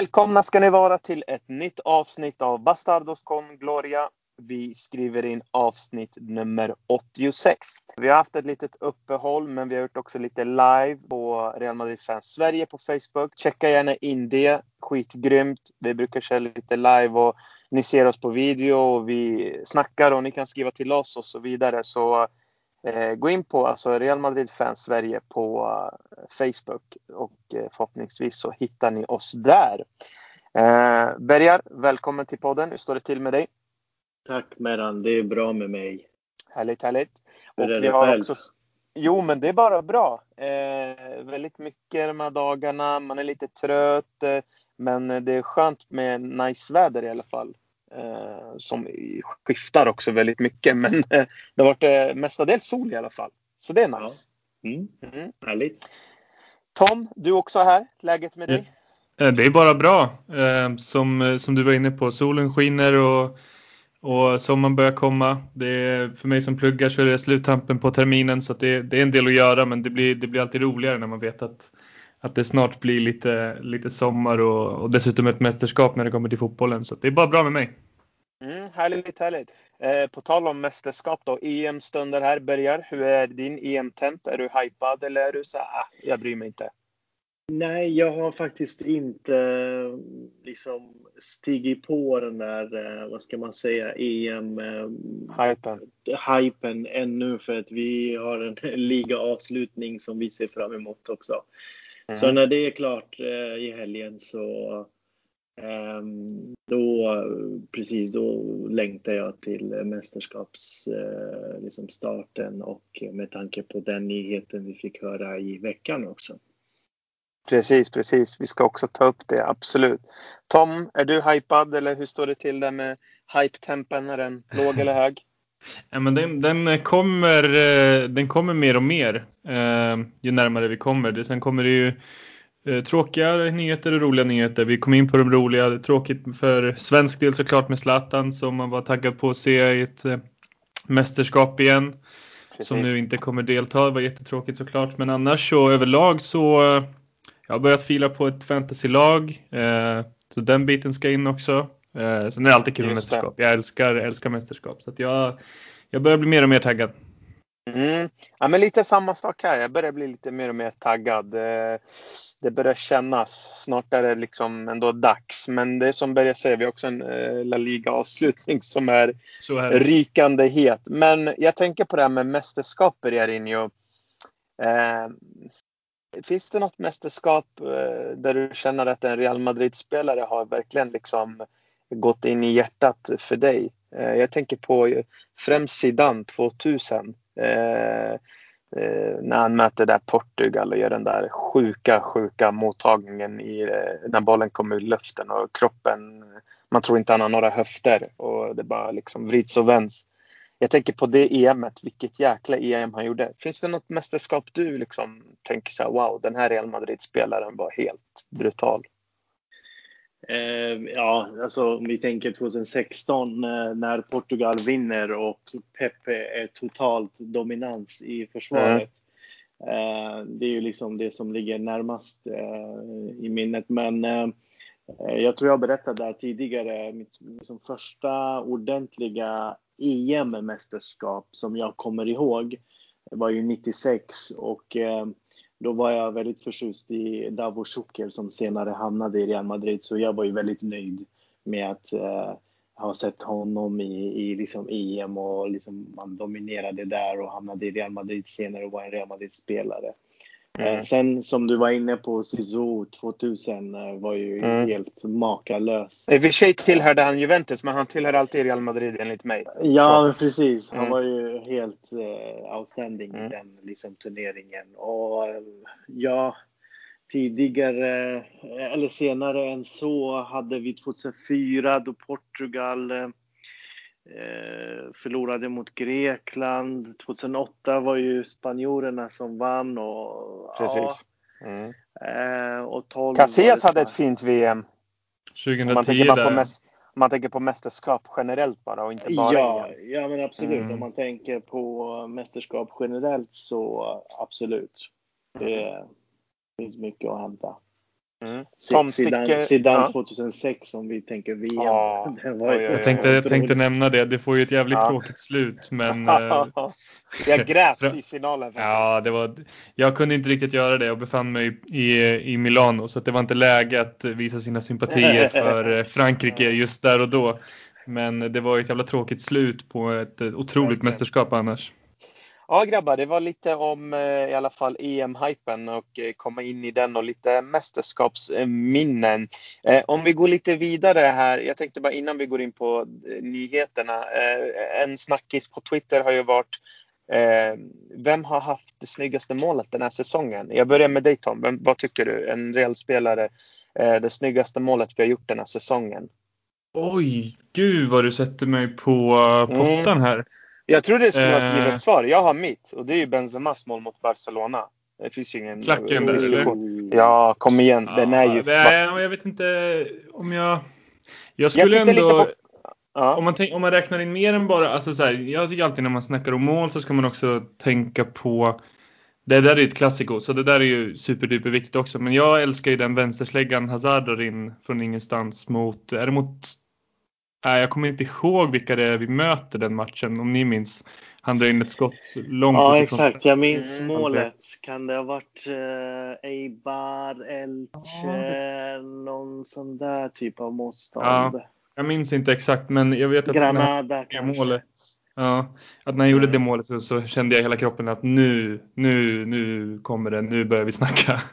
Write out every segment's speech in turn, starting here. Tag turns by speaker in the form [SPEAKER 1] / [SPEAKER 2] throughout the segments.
[SPEAKER 1] Välkomna ska ni vara till ett nytt avsnitt av Bastardos con Gloria. Vi skriver in avsnitt nummer 86. Vi har haft ett litet uppehåll men vi har gjort också lite live på Real Madrid Fans Sverige på Facebook. Checka gärna in det. Skitgrymt. Vi brukar köra lite live och ni ser oss på video och vi snackar och ni kan skriva till oss och så vidare. Så gå in på alltså Real Madrid Fans Sverige på uh, Facebook och eh, förhoppningsvis så hittar ni oss där. Eh, Bergar, välkommen till podden. Hur står det till med dig?
[SPEAKER 2] Tack Meran, det är bra med mig.
[SPEAKER 1] Härligt, härligt.
[SPEAKER 2] Hur och är vi har själv? också
[SPEAKER 1] Jo, men det är bara bra. Eh, väldigt mycket de här dagarna. Man är lite trött, eh, men det är skönt med nice väder i alla fall. Eh, som skiftar också väldigt mycket, men eh, det har varit eh, mestadels sol i alla fall. Så det är nice.
[SPEAKER 2] Ja. Mm. Mm. Härligt.
[SPEAKER 1] Tom, du också här. Läget med dig?
[SPEAKER 3] Det är bara bra. Som, som du var inne på, solen skiner och och sommaren börjar komma. Det är, för mig som pluggar så är det sluttampen på terminen så det, det, är en del att göra men det blir, det blir alltid roligare när man vet att, att det snart blir lite, lite sommar och, och dessutom ett mästerskap när det kommer till fotbollen. Så det är bara bra med mig.
[SPEAKER 1] Mm, härligt, härligt. Eh, på tal om mästerskap då. EM-stunder här börjar. Hur är din EM-temp? Är du hypad eller är du så ah, jag bryr mig inte?
[SPEAKER 2] Nej, jag har faktiskt inte liksom stigit på den där, eh, vad ska man säga, EM-hypen
[SPEAKER 1] eh,
[SPEAKER 2] hypen ännu för att vi har en ligaavslutning som vi ser fram emot också. Mm. Så när det är klart eh, i helgen så ehm, då, precis då längtar jag till mästerskapsstarten liksom och med tanke på den nyheten vi fick höra i veckan också.
[SPEAKER 1] Precis, precis. Vi ska också ta upp det, absolut. Tom, är du hypad eller hur står det till där med hype-tempen? Är den låg eller hög?
[SPEAKER 3] Ja, men den, den, kommer, eh, den kommer mer och mer eh, ju närmare vi kommer. Sen kommer det ju eh, tråkiga nyheter och roliga nyheter. Vi kom in på de roliga. Tråkigt för svensk del såklart med Zlatan som man var taggad på att se i ett mästerskap igen. Precis. Som nu inte kommer delta. Det var jättetråkigt såklart. Men annars så överlag så jag har börjat fila på ett fantasylag. Eh, så den biten ska in också. Eh, sen är det alltid kul med mästerskap. Jag älskar, älskar mästerskap. Så jag, jag börjar bli mer och mer taggad.
[SPEAKER 1] Mm. Ja, men lite samma sak här. Jag börjar bli lite mer och mer taggad. Eh, det börjar kännas. Snart är det liksom ändå dags. Men det är som Berga säger, vi har också en eh, La Liga-avslutning som är, är rykande het. Men jag tänker på det här med mästerskap, Rinjo. Eh, Finns det något mästerskap där du känner att en Real Madrid-spelare har verkligen liksom gått in i hjärtat för dig? Eh, jag tänker på främst Zidane 2000. Eh, eh, när han möter där Portugal och gör den där sjuka, sjuka mottagningen i, när bollen kommer ur luften och kroppen, man tror inte han har några höfter och det bara liksom vrids och vänds jag tänker på det EMet, vilket jäkla EM han gjorde. Finns det något mästerskap du liksom tänker så här, wow, den här Real Madrid-spelaren var helt brutal?
[SPEAKER 2] Eh, ja, alltså om vi tänker 2016 eh, när Portugal vinner och Pepe är totalt dominans i försvaret. Mm. Eh, det är ju liksom det som ligger närmast eh, i minnet. Men eh, eh jag tror jag berättade här tidigare, mitt liksom första ordentliga EM-mästerskap som jag kommer ihåg var ju 96 och eh, då var jag väldigt förtjust i Davo Schuker som senare hamnade i Real Madrid så jag var ju väldigt nöjd med att eh, ha sett honom i, i liksom EM och liksom man dominerade där och hamnade i Real Madrid senare och var en Real Madrid-spelare. Mm. Eh, sen som du var inne på, Sisu 2000 eh, var ju mm. helt makalös.
[SPEAKER 1] I och för sig tillhörde han Juventus, men han tillhör alltid Real Madrid enligt mig.
[SPEAKER 2] Ja, precis. Han mm. var ju helt uh, outstanding mm. i den liksom, turneringen. Och ja, tidigare, eller senare än så, hade vi 2004 då Portugal förlorade mot Grekland. 2008 var ju spanjorerna som vann. Och,
[SPEAKER 1] Precis. Ja, mm.
[SPEAKER 2] eh, och 12
[SPEAKER 1] Casillas hade ett fint VM.
[SPEAKER 3] 2010 om man, tänker
[SPEAKER 1] på mäst, om man tänker på mästerskap generellt bara och inte bara
[SPEAKER 2] Ja, ja men absolut. Mm. Om man tänker på mästerskap generellt så absolut. Det mm. finns mycket att hämta.
[SPEAKER 1] Mm.
[SPEAKER 2] Tom
[SPEAKER 1] Zidane,
[SPEAKER 2] Sticker, Zidane ja. 2006 om vi tänker VM.
[SPEAKER 1] Ja.
[SPEAKER 3] Jag tänkte, jag tänkte nämna det. Det får ju ett jävligt ja. tråkigt slut. Men, eh,
[SPEAKER 1] jag grät i finalen faktiskt.
[SPEAKER 3] Ja, det var, jag kunde inte riktigt göra det. Jag befann mig i, i Milano så det var inte läge att visa sina sympatier för eh, Frankrike just där och då. Men det var ett jävla tråkigt slut på ett otroligt mästerskap annars.
[SPEAKER 1] Ja grabbar, det var lite om eh, i alla fall EM-hypen och eh, komma in i den och lite mästerskapsminnen. Eh, om vi går lite vidare här, jag tänkte bara innan vi går in på nyheterna. En snackis på Twitter har ju varit vem har haft det snyggaste målet den här säsongen? Jag börjar med dig Tom, vem, vad tycker du? En reell spelare, det snyggaste målet vi har gjort den här säsongen?
[SPEAKER 3] Oj, gud vad du sätter mig på pottan mm. här.
[SPEAKER 1] Jag tror det skulle vara ett givet eh. svar. Jag har mitt och det är ju Benzemas mål mot Barcelona. Det finns ju ingen
[SPEAKER 3] Klacken där eller?
[SPEAKER 1] Ja, kom igen. Ja, Den är ju...
[SPEAKER 3] Nej, jag vet inte om jag... Jag skulle jag ändå... På... Ja. Om, man tänk, om man räknar in mer än bara, alltså så här, jag tycker alltid när man snackar om mål så ska man också tänka på det där är ett klassiko, så det där är ju superduper viktigt också. Men jag älskar ju den vänstersläggan Hazard drar in från ingenstans mot, är det mot jag kommer inte ihåg vilka det är vi möter den matchen, om ni minns. Han drar in ett skott långt
[SPEAKER 2] Ja, exakt. Jag minns mm. målet. Kan det ha varit uh, Eibar, Elche, ja. någon sån där typ av motstånd?
[SPEAKER 3] Ja, jag minns inte exakt, men jag vet att
[SPEAKER 2] Granada kanske.
[SPEAKER 3] Målet, ja, att när han gjorde mm. det målet så, så, kände jag hela kroppen att nu, nu, nu kommer det, nu börjar vi snacka.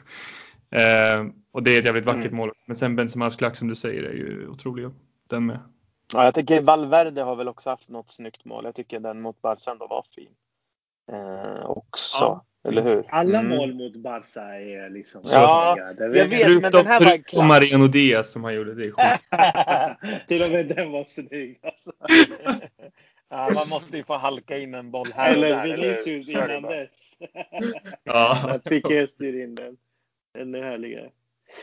[SPEAKER 3] Eh, och det är ett jävligt vackert mm. mål. Men sen Benzemas klack som du säger är ju otrolig. Den med.
[SPEAKER 1] Ja, jag tycker Valverde har väl också haft något snyggt mål. Jag tycker den mot Barca ändå var fin. Eh, också. Ja, eller hur?
[SPEAKER 2] Alla mm. mål mot Barca är liksom
[SPEAKER 1] Ja, jag vet, förutom, men den här var
[SPEAKER 3] klass. Mariano Diaz som han gjorde. Det
[SPEAKER 2] Till och med den var snygg alltså.
[SPEAKER 1] ja, man måste ju få halka in en boll här
[SPEAKER 2] Eller Vinicius innan dess. ja. Piqué styr in den. Den är härligare.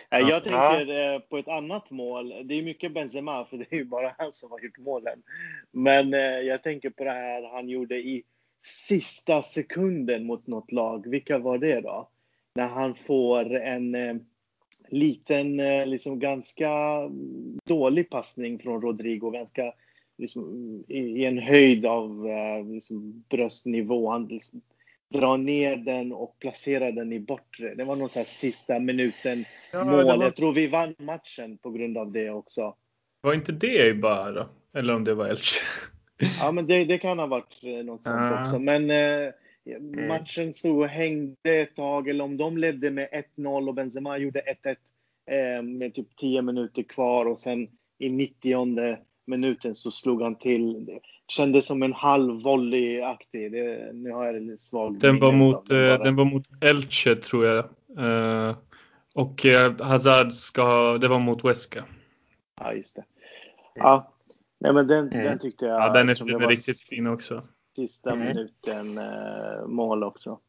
[SPEAKER 2] Ja. Jag tänker eh, på ett annat mål. Det är mycket Benzema, för det är ju bara han som har gjort målen. Men eh, jag tänker på det här han gjorde i sista sekunden mot något lag. Vilka var det då? När han får en eh, liten, liksom ganska dålig passning från Rodrigo. Ganska liksom, i, en höjd av liksom, bröstnivå. Han liksom, dra ner den och placera den i bortre. Det var nog så här sista minuten ja, mål. Var... Jag tror vi vann matchen på grund av det också.
[SPEAKER 3] Var inte det i bara? Eller om det var Elche?
[SPEAKER 2] ja, men det, det, kan ha varit eh, något sånt ah. också. Men eh, mm. matchen stod och hängde ett tag. Eller om de ledde med 1-0 och Benzema gjorde 1-1 eh, med typ 10 minuter kvar och sen i 90 minuten så slog han till. Det kändes som en halv volley-aktig. Nu har jag lite svag
[SPEAKER 3] Den var mot, den, eh, den var mot Elche tror jag. Uh, och uh, Hazard ska, det var mot Weska.
[SPEAKER 2] Ja, just det. Ja, nej men den, mm. den tyckte jag.
[SPEAKER 3] Ja, den är, den är riktigt fin också.
[SPEAKER 2] Sista mm. minuten uh, mål också.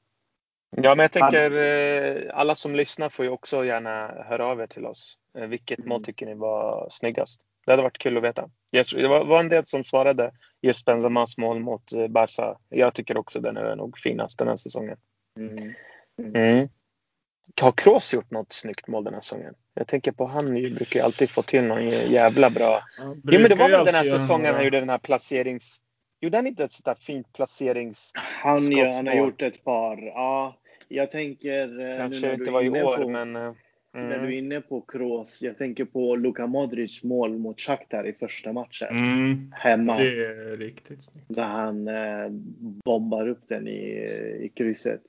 [SPEAKER 1] Ja, men jag tänker alla som lyssnar får ju också gärna höra av er till oss. Vilket mm. mål tycker ni var snyggast? Det hade varit kul att veta. Det var en del som svarade just Benzemas mål mot eh, Barca. Jag tycker också den är nog finast den här säsongen. Mm. Mm. Har Kroos gjort något snyggt mål den här säsongen? Jag tänker på han brukar ju alltid få till någon jävla bra... jo men det var väl den här säsongen han gjorde den här placerings... Gjorde han inte ett sånt där fint placerings...
[SPEAKER 2] Han, han har gjort ett par. Ja, jag tänker...
[SPEAKER 1] Eh, Kanske inte var i år på... men... Eh,
[SPEAKER 2] Mm. När du är inne på Kroos, jag tänker på Luka Modric mål mot Shakhtar i första matchen.
[SPEAKER 3] Mm.
[SPEAKER 2] Hemma.
[SPEAKER 3] Det är riktigt snyggt.
[SPEAKER 2] Där han eh, bombar upp den i, i krysset.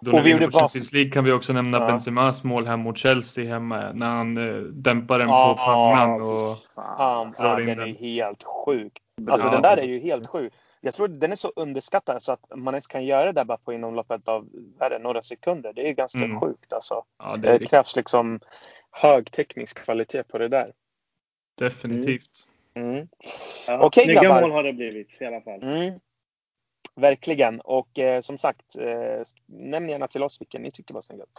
[SPEAKER 3] Då och vi gjorde Champions League kan vi också nämna ja. Benzemas mål här mot Chelsea hemma när han eh, dämpar den
[SPEAKER 1] ja,
[SPEAKER 3] på pannan. Och,
[SPEAKER 1] fan, fan den är helt sjuk. Alltså ja. den där är ju helt sjuk jag tror den är så underskattad så att man ens kan göra det där bara på inom loppet av det, några sekunder. Det är ganska mm. sjukt alltså. Ja, det, det krävs liksom hög teknisk kvalitet på det där.
[SPEAKER 3] Definitivt.
[SPEAKER 1] Mm. Mm.
[SPEAKER 2] Ja, Okej snygga grabbar. mål har det blivit i alla fall.
[SPEAKER 1] Mm. Verkligen. Och eh, som sagt, eh, nämn gärna till oss vilken ni tycker var snyggast.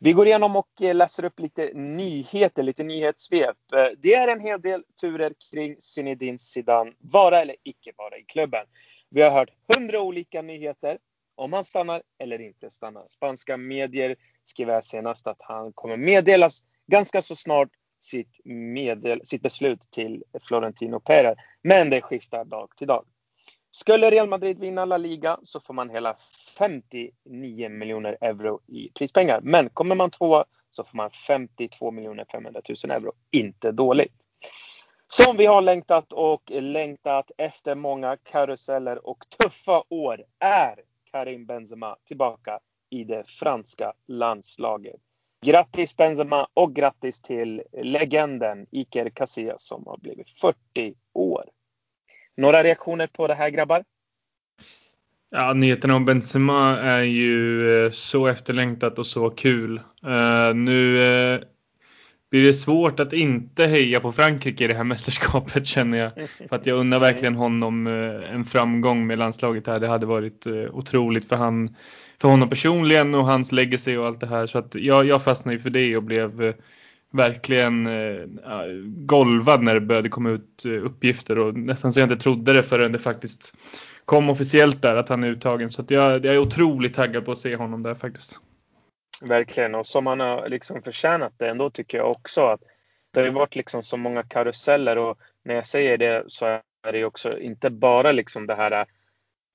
[SPEAKER 1] Vi går igenom och eh, läser upp lite nyheter, lite nyhetssvep. Eh, det är en hel del turer kring Zinedine Zidane, vara eller icke vara i klubben. Vi har hört hundra olika nyheter om han stannar eller inte stannar. Spanska medier skriver senast att han kommer meddelas ganska så snart sitt, meddel, sitt beslut till Florentino Pérez. Men det skiftar dag till dag. Skulle Real Madrid vinna La Liga så får man hela 59 miljoner euro i prispengar. Men kommer man tvåa så får man 52 miljoner 500 000 euro. Inte dåligt. Som vi har längtat och längtat efter många karuseller och tuffa år är Karim Benzema tillbaka i det franska landslaget. Grattis Benzema och grattis till legenden Iker Casillas som har blivit 40 år. Några reaktioner på det här grabbar?
[SPEAKER 3] Ja, nyheterna om Benzema är ju eh, så efterlängtat och så kul. Uh, nu uh, blir det svårt att inte heja på Frankrike i det här mästerskapet känner jag. För att jag undrar verkligen honom en framgång med landslaget här. Det hade varit otroligt för, han, för honom personligen och hans legacy och allt det här. Så att jag, jag fastnade ju för det och blev verkligen eh, golvad när det började komma ut uppgifter och nästan så jag inte trodde det förrän det faktiskt kom officiellt där att han är uttagen. Så jag, jag är otroligt taggad på att se honom där faktiskt.
[SPEAKER 1] Verkligen och som han har liksom förtjänat det ändå tycker jag också att det har ju varit liksom så många karuseller och när jag säger det så är det ju också inte bara liksom det här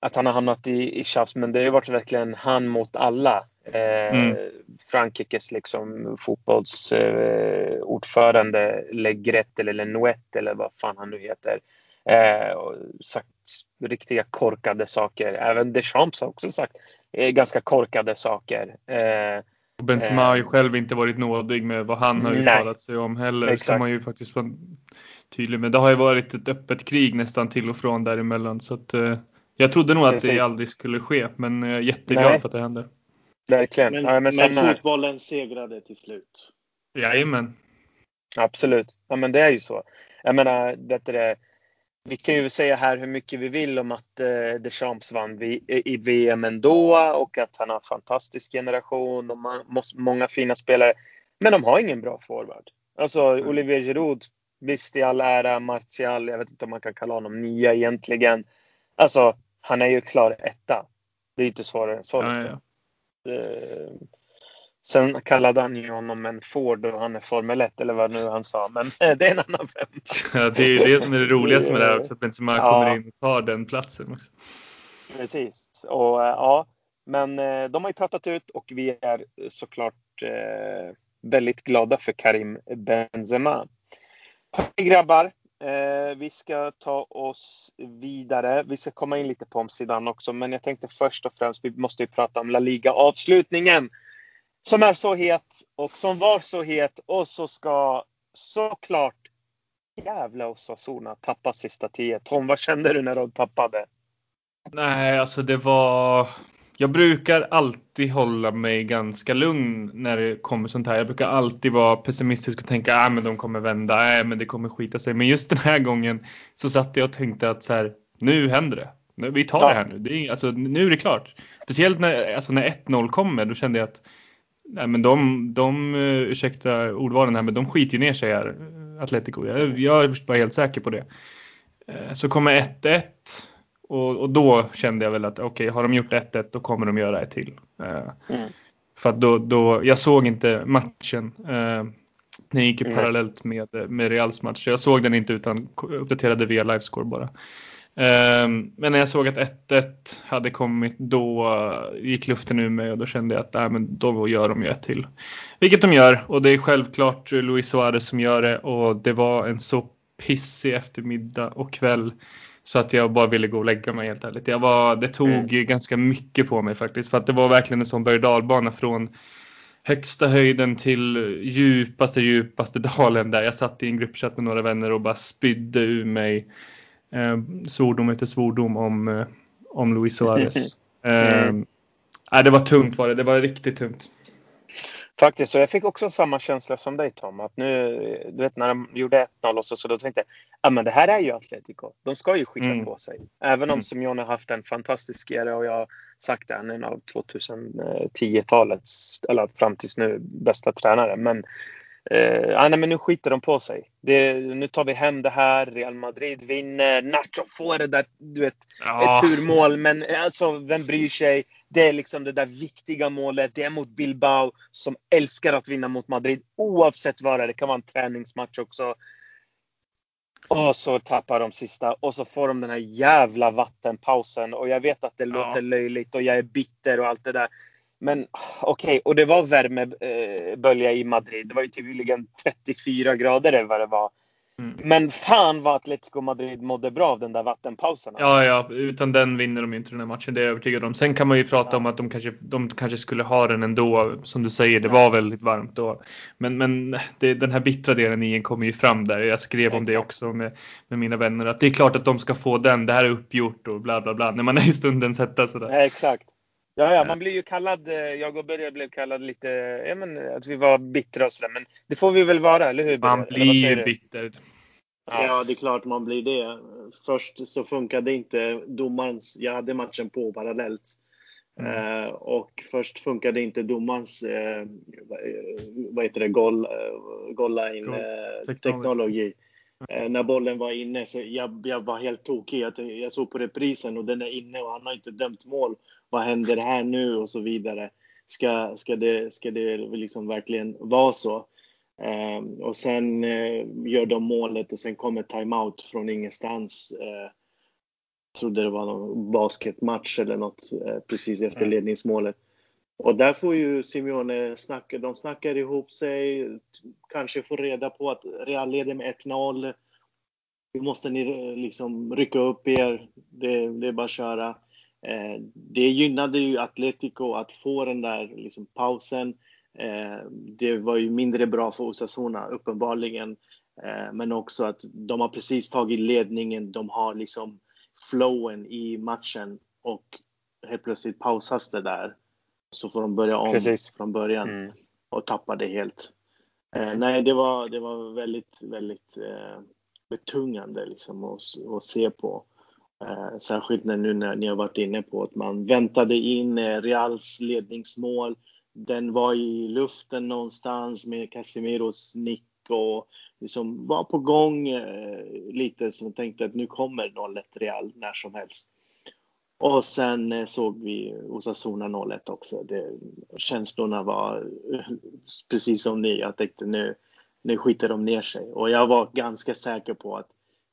[SPEAKER 1] att han har hamnat i, i tjafs men det har ju varit verkligen han mot alla. Eh, mm. Frankrikes liksom fotbollsordförande eh, Legret eller Lenouet eller vad fan han nu heter. Eh, och sagt riktiga korkade saker. Även Deschamps har också sagt eh, ganska korkade saker. Eh,
[SPEAKER 3] Benzema har ju själv inte varit nådig med vad han har uttalat sig om heller. Exakt. Som man ju faktiskt var tydlig med. Det har ju varit ett öppet krig nästan till och från däremellan. Så att, eh, jag trodde nog att Precis. det aldrig skulle ske, men jag är jätteglad Nej. för att det hände.
[SPEAKER 1] Verkligen.
[SPEAKER 2] Men, ja, men, men fotbollen segrade till slut.
[SPEAKER 3] Jajamän.
[SPEAKER 1] Absolut. Ja, men det är ju så. Jag menar, det är vi kan ju säga här hur mycket vi vill om att eh, Deschamps vann vi, i VM ändå och att han har en fantastisk generation och man, måste, många fina spelare. Men de har ingen bra forward. Alltså mm. Olivier Giroud, visst i all ära, Martial, jag vet inte om man kan kalla honom nia egentligen. Alltså, han är ju klar etta. Det är inte svårare än så. Ja, liksom. ja. Eh, Sen kallade han ju honom en Ford och han är Formel 1 eller vad nu han sa. Men det är en annan femma.
[SPEAKER 3] Ja, det är ju det som är det roligaste med det här också. Att Benzema ja. kommer in och tar den platsen också.
[SPEAKER 1] Precis. Och eh, ja, men eh, de har ju pratat ut och vi är såklart eh, väldigt glada för Karim Benzema. Hej grabbar! Eh, vi ska ta oss vidare. Vi ska komma in lite på omsidan också, men jag tänkte först och främst, vi måste ju prata om La Liga-avslutningen som är så het och som var så het och så ska såklart jävla Osasuna tappa sista tio. Tom, vad kände du när de tappade?
[SPEAKER 3] Nej, alltså det var... Jag brukar alltid hålla mig ganska lugn när det kommer sånt här. Jag brukar alltid vara pessimistisk och tänka att ah, men de kommer vända, nej men det kommer skita sig. Men just den här gången så satt jag och tänkte att så här, nu händer det. Vi tar det här nu. Det är, alltså, nu är det klart. Speciellt när, alltså, när 1-0 kommer, då kände jag att Nej men de, de eh, ursäkta ordvalen här, men de skiter ju ner sig här, Atletico. Jag, jag var helt säker på det. Eh, så kommer 1-1 och, och, då kände jag väl att okej, okay, har de gjort 1-1 då kommer de göra ett till. Eh, mm. För att då, då, jag såg inte matchen. Den gick ju mm. parallellt med, med Reals match. Så jag såg den inte utan uppdaterade via livescore bara. Ehm, men när jag såg att 1-1 hade kommit då gick luften ur mig och då kände jag att äh, men då gör de ju ett till. Vilket de gör och det är självklart Luis Suarez som gör det och det var en så pissig eftermiddag och kväll så att jag bara ville gå och lägga mig helt ärligt. Jag var, det tog mm. ganska mycket på mig faktiskt för att det var verkligen en sån berg dalbana från högsta höjden till djupaste djupaste dalen där jag satt i en gruppchatt med några vänner och bara spydde ur mig svordom efter svordom om, eh, om Luis Suarez. mm. eh, det var tungt var det, det var riktigt tungt.
[SPEAKER 1] Faktiskt, så jag fick också samma känsla som dig Tom. Att nu, du vet när de gjorde 1-0 och så, så då tänkte jag, ja men det här är ju Atletico. De ska ju skicka mm. på sig. Även om mm. Simeone har haft en fantastisk era och jag har sagt det, han är en av 2010-talets, eller fram tills nu, bästa tränare. Men eh, nej, men nu skiter de på sig. Det, nu tar vi hem det här. Real Madrid vinner. Nacho får det där, du vet,
[SPEAKER 3] Ja.
[SPEAKER 1] ett turmål. Men alltså, vem bryr sig? Det är liksom det där viktiga målet. Det är mot Bilbao som älskar att vinna mot Madrid oavsett vad det är. Det kan vara en träningsmatch också. Och så tappar de sista och så får de den här jävla vattenpausen. Och jag vet att det
[SPEAKER 3] Ja.
[SPEAKER 1] låter löjligt och jag är bitter och allt det där. Men okej, och det var värmebölja i Madrid. Det var ju tydligen 34 grader eller vad det var.
[SPEAKER 3] Mm.
[SPEAKER 1] Men fan vad Atletico Madrid mådde bra av den där vattenpausen.
[SPEAKER 3] Ja, ja, utan den vinner de inte den här matchen. Det är jag övertygad om. Sen kan man ju prata
[SPEAKER 1] Ja.
[SPEAKER 3] om att de kanske, de kanske skulle ha den ändå. Som du säger, det var väldigt varmt då. Men, men det, den här bittra delen i en kommer ju fram där. Jag skrev om det
[SPEAKER 1] Exakt.
[SPEAKER 3] också med, med mina vänner. Att det är klart att de ska få den. Det här är uppgjort och bla bla bla. När man är i stunden sätta sådär.
[SPEAKER 1] Ja, exakt. Ja, ja, man blir ju kallad, eh, jag och Börje blev kallad lite, ja men att vi var bittra och sådär. Men det får vi väl vara, eller hur Börje?
[SPEAKER 3] Man blir ju bitter.
[SPEAKER 1] Ja.
[SPEAKER 2] Ja, det är klart man blir det. Först så funkade inte domarens, jag hade matchen på parallellt.
[SPEAKER 3] Mm.
[SPEAKER 2] Eh, och först funkade inte domarens, eh, vad- eh, heter det, goal, eh, goal line
[SPEAKER 3] Goal
[SPEAKER 2] eh,
[SPEAKER 3] technology.
[SPEAKER 2] teknologi. Eh, när bollen var inne så jag, jag var helt tokig. Jag, såg på reprisen och den är inne och han har inte dömt mål. Vad händer här nu och så vidare. Ska, ska, det, ska det liksom verkligen vara så? Eh, och sen eh, gör de målet och sen kommer timeout från ingenstans. Eh, trodde det var någon basketmatch eller något eh, precis efter
[SPEAKER 1] Mm.
[SPEAKER 2] ledningsmålet. Och där får ju Simeone snacka, de snackar ihop sig, kanske får reda på att Real leder med 1-0. Nu måste ni eh, liksom rycka upp er, det, det är bara att köra. Eh, det gynnade ju Atletico att få den där liksom, pausen. Eh, det var ju mindre bra för Osasuna uppenbarligen. Eh, men också att de har precis tagit ledningen, de har liksom flowen i matchen och helt plötsligt pausas det där. Så får de börja om
[SPEAKER 1] Precis.
[SPEAKER 2] från början
[SPEAKER 1] Mm.
[SPEAKER 2] och tappar det helt. Eh, nej, det var, det var väldigt, väldigt eh, betungande liksom att, att se på. Eh, särskilt när, nu när ni har varit inne på att man väntade in eh, Reals ledningsmål. Den var i luften någonstans med Casemiros nick och liksom var på gång eh, lite som jag tänkte att nu kommer 0-1 Real när som helst. Och sen eh, såg vi Osasuna 0-1 också. Det, känslorna var precis som ni. Jag tänkte nu, nu skiter de ner sig. Och jag var ganska säker på att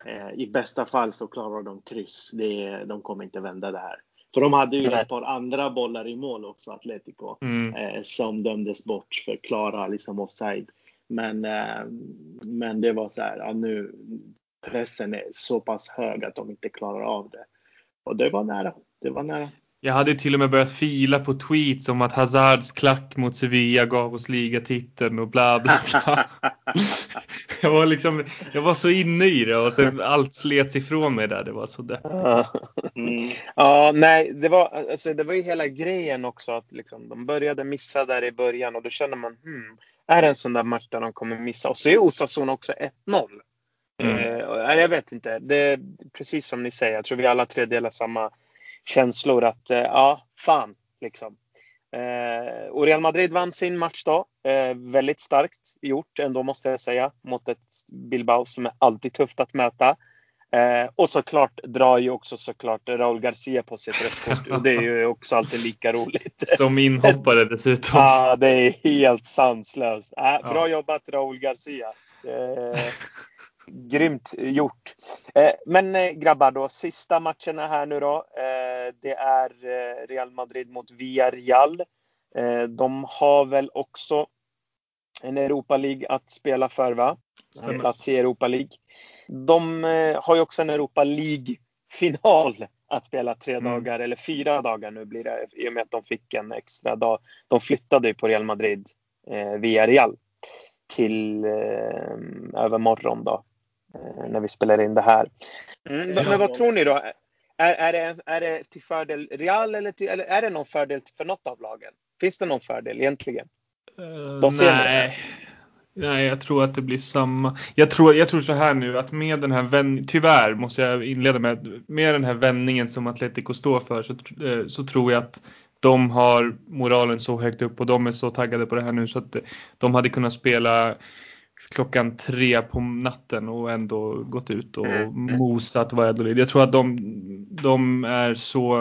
[SPEAKER 2] eh, i bästa fall så klarar de kryss. Det, de kommer inte vända det här. För de hade ju ett par andra bollar i mål också, Atletico,
[SPEAKER 3] Mm.
[SPEAKER 2] eh, som dömdes bort för klara liksom offside. Men, eh, men det var så här, ja, nu pressen är så pass hög att de inte klarar av det. Och det var nära. Det var nära.
[SPEAKER 3] Jag hade till och med börjat fila på tweets om att Hazards klack mot Sevilla gav oss ligatiteln och bla bla bla. jag, var liksom, jag var så inne i det och sen allt slets ifrån mig där. Det var så deppigt.
[SPEAKER 1] Ja.
[SPEAKER 2] Mm.
[SPEAKER 1] Ja, nej, det var, alltså, det var ju hela grejen också att liksom, de började missa där i början och då känner man, hmm, är det en sån där match där de kommer missa? Och så är Osasuna också 1-0.
[SPEAKER 3] Mm.
[SPEAKER 1] Eh, jag vet inte. Det är precis som ni säger, jag tror vi alla tre delar samma känslor att, eh, ja, fan, liksom. Eh, och Real Madrid vann sin match då. Eh, väldigt starkt gjort ändå måste jag säga. Mot ett Bilbao som är alltid tufft att möta. Eh, och såklart drar ju också såklart Raúl Garcia på sig ett rött kort. Och det är ju också alltid lika roligt.
[SPEAKER 3] Som inhoppare dessutom.
[SPEAKER 1] Ja, det är helt sanslöst. Äh, bra
[SPEAKER 3] Ja.
[SPEAKER 1] jobbat Raúl Garcia. Eh, grymt gjort. Eh, men eh, grabbar då, sista matcherna här nu då. Eh, det är Real Madrid mot Villarreal. De har väl också en Europa League att spela för va? En plats i Europa League. De har ju också en Europa League-final att spela tre
[SPEAKER 3] Mm.
[SPEAKER 1] dagar, eller fyra dagar nu blir det, i och med att de fick en extra dag. De flyttade ju på Real Madrid eh, via Real till eh, övermorgon då, när vi spelar in det här. Mm, men vad tror ni då? Är, är, det, är det till fördel Real eller, till, eller är det någon fördel för något av lagen? Finns det någon fördel egentligen?
[SPEAKER 3] Eh,
[SPEAKER 1] ni?
[SPEAKER 3] nej. Nej, jag tror att det blir samma. Jag tror, jag tror så här nu att med den här vändningen, tyvärr måste jag inleda med, med den här vändningen som Atletico står för så, eh, så tror jag att de har moralen så högt upp och de är så taggade på det här nu så att de hade kunnat spela klockan tre på natten och ändå gått ut och mm. mm. mosat Valladolid. Jag tror att de, de är så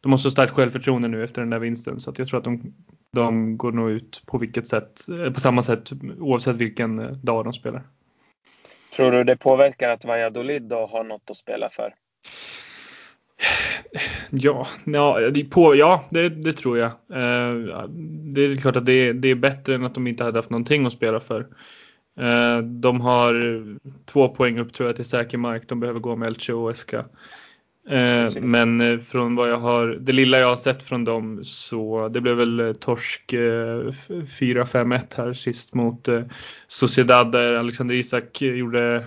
[SPEAKER 3] de har så starkt självförtroende nu efter den där vinsten så att jag tror att de, de går nog ut på vilket sätt, på samma sätt oavsett vilken dag de spelar.
[SPEAKER 1] Tror du det påverkar att Valladolid då har något att spela för?
[SPEAKER 3] Ja, ja, på, ja det, det tror jag. Eh, det är klart att det, det är bättre än att de inte hade haft någonting att spela för. Eh, de har två poäng upp tror jag till säker mark. De behöver gå med Elche och Esca. Eh, men eh, från vad jag har, det lilla jag har sett från dem så det blev väl torsk 4-5-1 här sist mot Sociedad där Alexander Isak gjorde,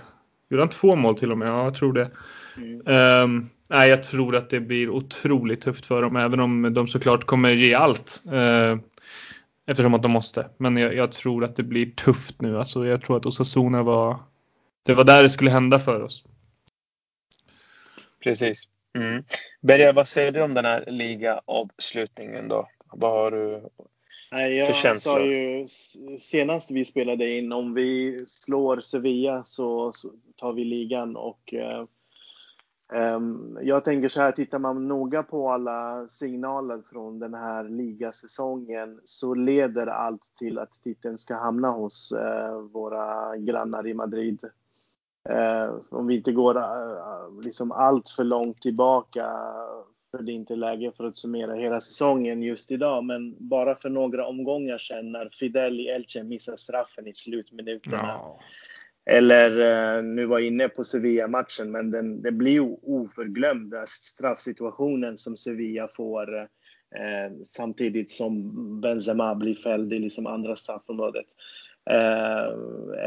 [SPEAKER 3] gjorde han två mål till och med? Ja, jag tror det. Mm. Um, nej, jag tror att det blir otroligt tufft för dem, även om de såklart kommer ge allt. Eftersom att de måste. Men jag, jag, tror att det blir tufft nu. Alltså, jag tror att Osasuna var... Det var där det skulle hända för oss.
[SPEAKER 1] Precis. Mm. Berger, vad säger du om den här ligaavslutningen då? Vad har du
[SPEAKER 2] Nej, jag för känslor? sa ju senast vi spelade in, om vi slår Sevilla så, så tar vi ligan och eh, Ehm, jag tänker så här, tittar man noga på alla signaler från den här ligasäsongen så leder allt till att titeln ska hamna hos eh, våra grannar i Madrid. Ehm, om vi inte går eh, liksom allt för långt tillbaka, för det är inte läge för att summera hela säsongen just idag, men bara för några omgångar sedan när Fidel i Elche missar straffen i slutminuterna. No eller eh, nu var jag inne på Sevilla-matchen, men den, den blir ju oförglömd, straffsituationen som Sevilla får eh, samtidigt som Benzema blir fälld i liksom andra straffområdet. Eh,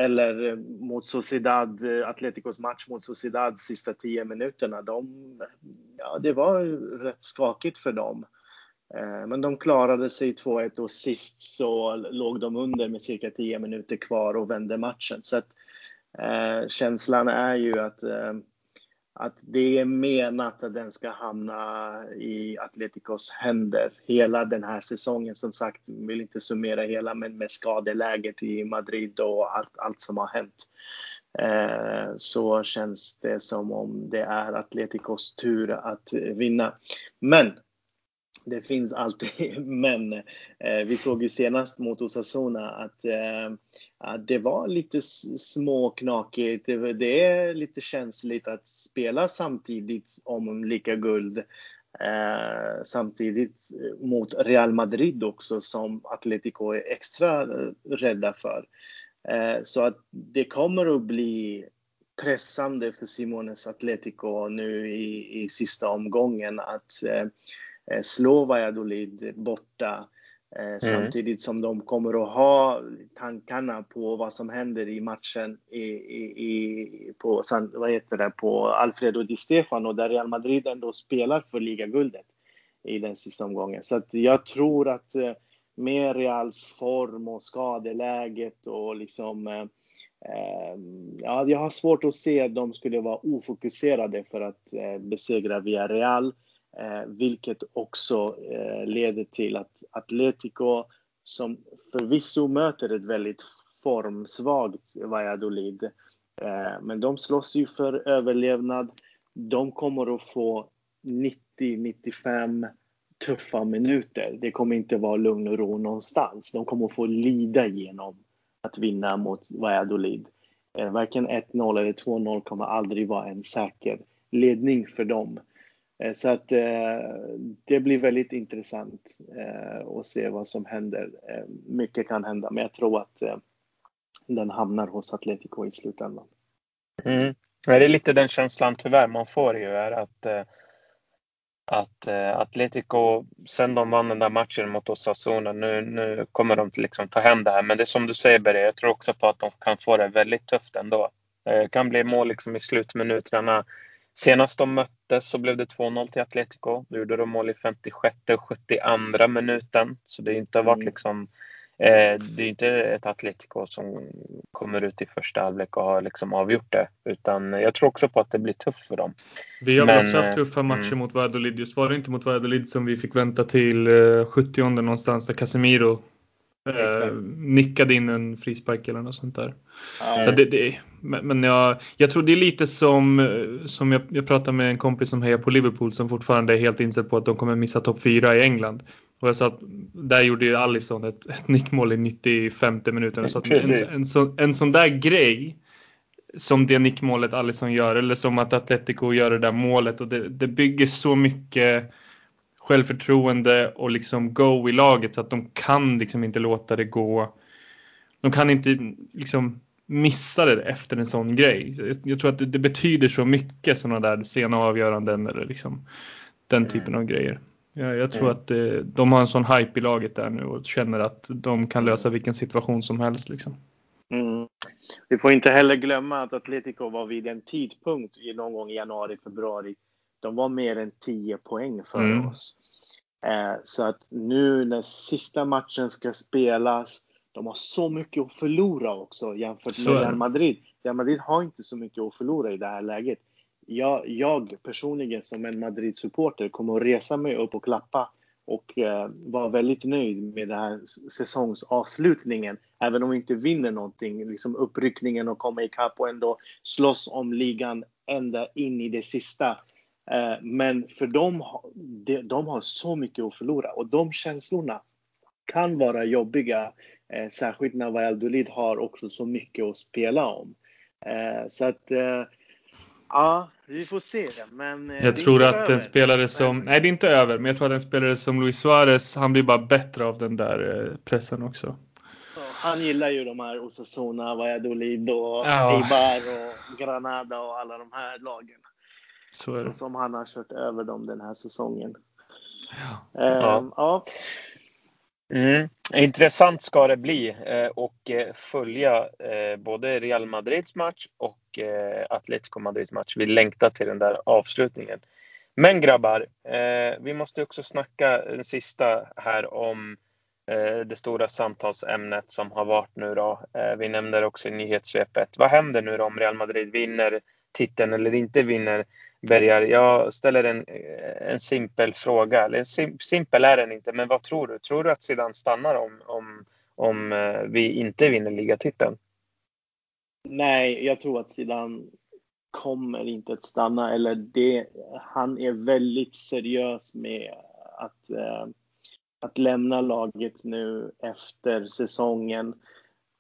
[SPEAKER 2] eller mot Sociedad, Atleticos match mot Sociedad sista tio minuterna. De, ja, det var rätt skakigt för dem. Eh, men de klarade sig 2-1 och sist så låg de under med cirka 10 minuter kvar och vände matchen. Så att, Eh, känslan är ju att, eh, att det är menat att den ska hamna i Atleticos händer hela den här säsongen. Som sagt, vill inte summera hela, men med skadeläget i Madrid och allt, allt som har hänt eh, så känns det som om det är Atleticos tur att vinna. Men det finns alltid men. Eh, vi såg ju senast mot Osasuna att eh, det var lite småknakigt. Det, det är lite känsligt att spela samtidigt om lika guld. Eh, samtidigt eh, mot Real Madrid också som Atletico är extra rädda för. Eh, så att det kommer att bli pressande för Simones Atletico nu i, i sista omgången att Eh, slå Valladolid borta. Eh, mm. Samtidigt som de kommer att ha tankarna på vad som händer i matchen i, i, i, på, vad heter det, på Alfredo Di Stefano där Real Madrid ändå spelar för ligaguldet i den sista omgången. Så jag tror att eh, med Reals form och skadeläget och liksom eh, Ja, jag har svårt att se att de skulle vara ofokuserade för att eh, besegra Villarreal. Eh, vilket också eh, leder till att Atletico, som förvisso möter ett väldigt formsvagt Valladolid, eh, men de slåss ju för överlevnad. De kommer att få 90-95 tuffa minuter. Det kommer inte vara lugn och ro någonstans. De kommer att få lida genom att vinna mot Valladolid. Eh, varken 1-0 eller 2-0 kommer aldrig vara en säker ledning för dem. Eh, så att eh, det blir väldigt intressant eh, att se vad som händer. Mycket kan hända, men jag tror att den hamnar hos Atletico i slutändan.
[SPEAKER 1] Mm. Det är lite den känslan tyvärr man får ju är att att Atletico, sen de vann den där matchen mot Osasuna, nu, nu kommer de liksom ta hem det här. Men det är som du säger Berre, jag tror också på att de kan få det väldigt tufft ändå. Det kan bli mål liksom i slutminuterna. Senast de möttes så blev det 2-0 till Atletico. Då gjorde de mål i 56 och 72 minuten. Så det har inte varit mm. liksom Eh, det är inte ett Atletico som kommer ut i första halvlek och har liksom avgjort det. Utan jag tror också på att det blir tufft för dem.
[SPEAKER 3] Vi har Men, också haft tuffa eh, matcher mm. mot Valladolid. Just var det inte mot Valladolid som vi fick vänta till 70 någonstans där Casemiro Eh, nickade in en frispark eller något sånt där. Ja, det, det, men jag, jag tror det är lite som, som jag, jag pratade med en kompis som hejar på Liverpool som fortfarande är helt inställd på att de kommer missa topp 4 i England. Och jag sa att där gjorde ju Alisson ett, ett nickmål i 95 minuten. Så en, en, så, en sån där grej som det nickmålet Alisson gör eller som att Atletico gör det där målet och det, det bygger så mycket självförtroende och liksom go i laget så att de kan liksom inte låta det gå. De kan inte liksom missa det efter en sån grej. Jag tror att det, det betyder så mycket sådana där sena avgöranden eller liksom den typen av grejer. Jag, jag tror mm. att det, eh, de har en sån hype i laget där nu och känner att de kan lösa vilken situation som helst. Liksom.
[SPEAKER 2] Mm. Vi får inte heller glömma att Atletico var vid en tidpunkt någon gång i januari, februari de var mer än 10 poäng för mm. oss. Eh, så att nu när sista matchen ska spelas, de har så mycket att förlora också jämfört med Real Madrid. Real Madrid har inte så mycket att förlora i det här läget. Jag, jag personligen som en Madrid-supporter kommer att resa mig upp och klappa och eh, vara väldigt nöjd med den här säsongsavslutningen. Även om vi inte vinner någonting, liksom uppryckningen och komma ikapp och ändå slåss om ligan ända in i det sista. Eh, men för dem, de har så mycket att förlora och de känslorna kan vara jobbiga. Eh, särskilt när Valladolid har också så mycket att spela om. Eh, så att Ja, vi får se. Men
[SPEAKER 3] jag tror att över. en spelare som, nej det är inte över, men jag tror att en spelare som Luis Suarez, han blir bara bättre av den där pressen också.
[SPEAKER 2] Han gillar ju de här Osasuna, Valladolid och ja. Eibar och Granada och alla de här lagen. Så är det. Som han har kört över dem den här säsongen. Ja. Eh, ja.
[SPEAKER 1] Mm. Intressant ska det bli eh, och eh, följa eh, både Real Madrids match och Atletico Madrids match. Vi längtar till den där avslutningen. Men grabbar, vi måste också snacka den sista här om Eh, det stora samtalsämnet som har varit nu då. Eh, vi nämnde det också i nyhetssvepet. Vad händer nu då om Real Madrid vinner titeln eller inte vinner Bergar, jag ställer en, eh, en simpel fråga. Eller sim, simpel är den inte, men vad tror du? Tror du att Zidane stannar om, om, om vi inte vinner ligatiteln?
[SPEAKER 2] Nej, jag tror att Zidane kommer inte att stanna. Eller det, han är väldigt seriös med att, eh, att lämna laget nu efter säsongen.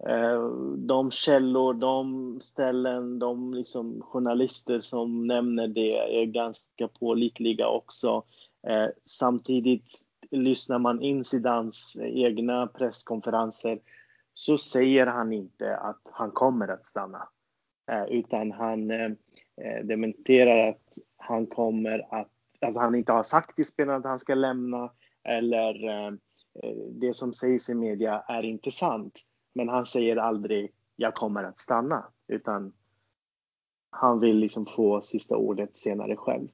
[SPEAKER 2] Eh, de källor, de ställen, de liksom journalister som nämner det är ganska pålitliga också. Eh, samtidigt lyssnar man in Zidans egna presskonferenser så säger han inte att han kommer att stanna. Eh, utan han dementerar att han kommer att, att han inte har sagt till spelarna att han ska lämna eller det som sägs i media är inte sant. Men han säger aldrig jag kommer att stanna utan han vill liksom få sista ordet senare själv.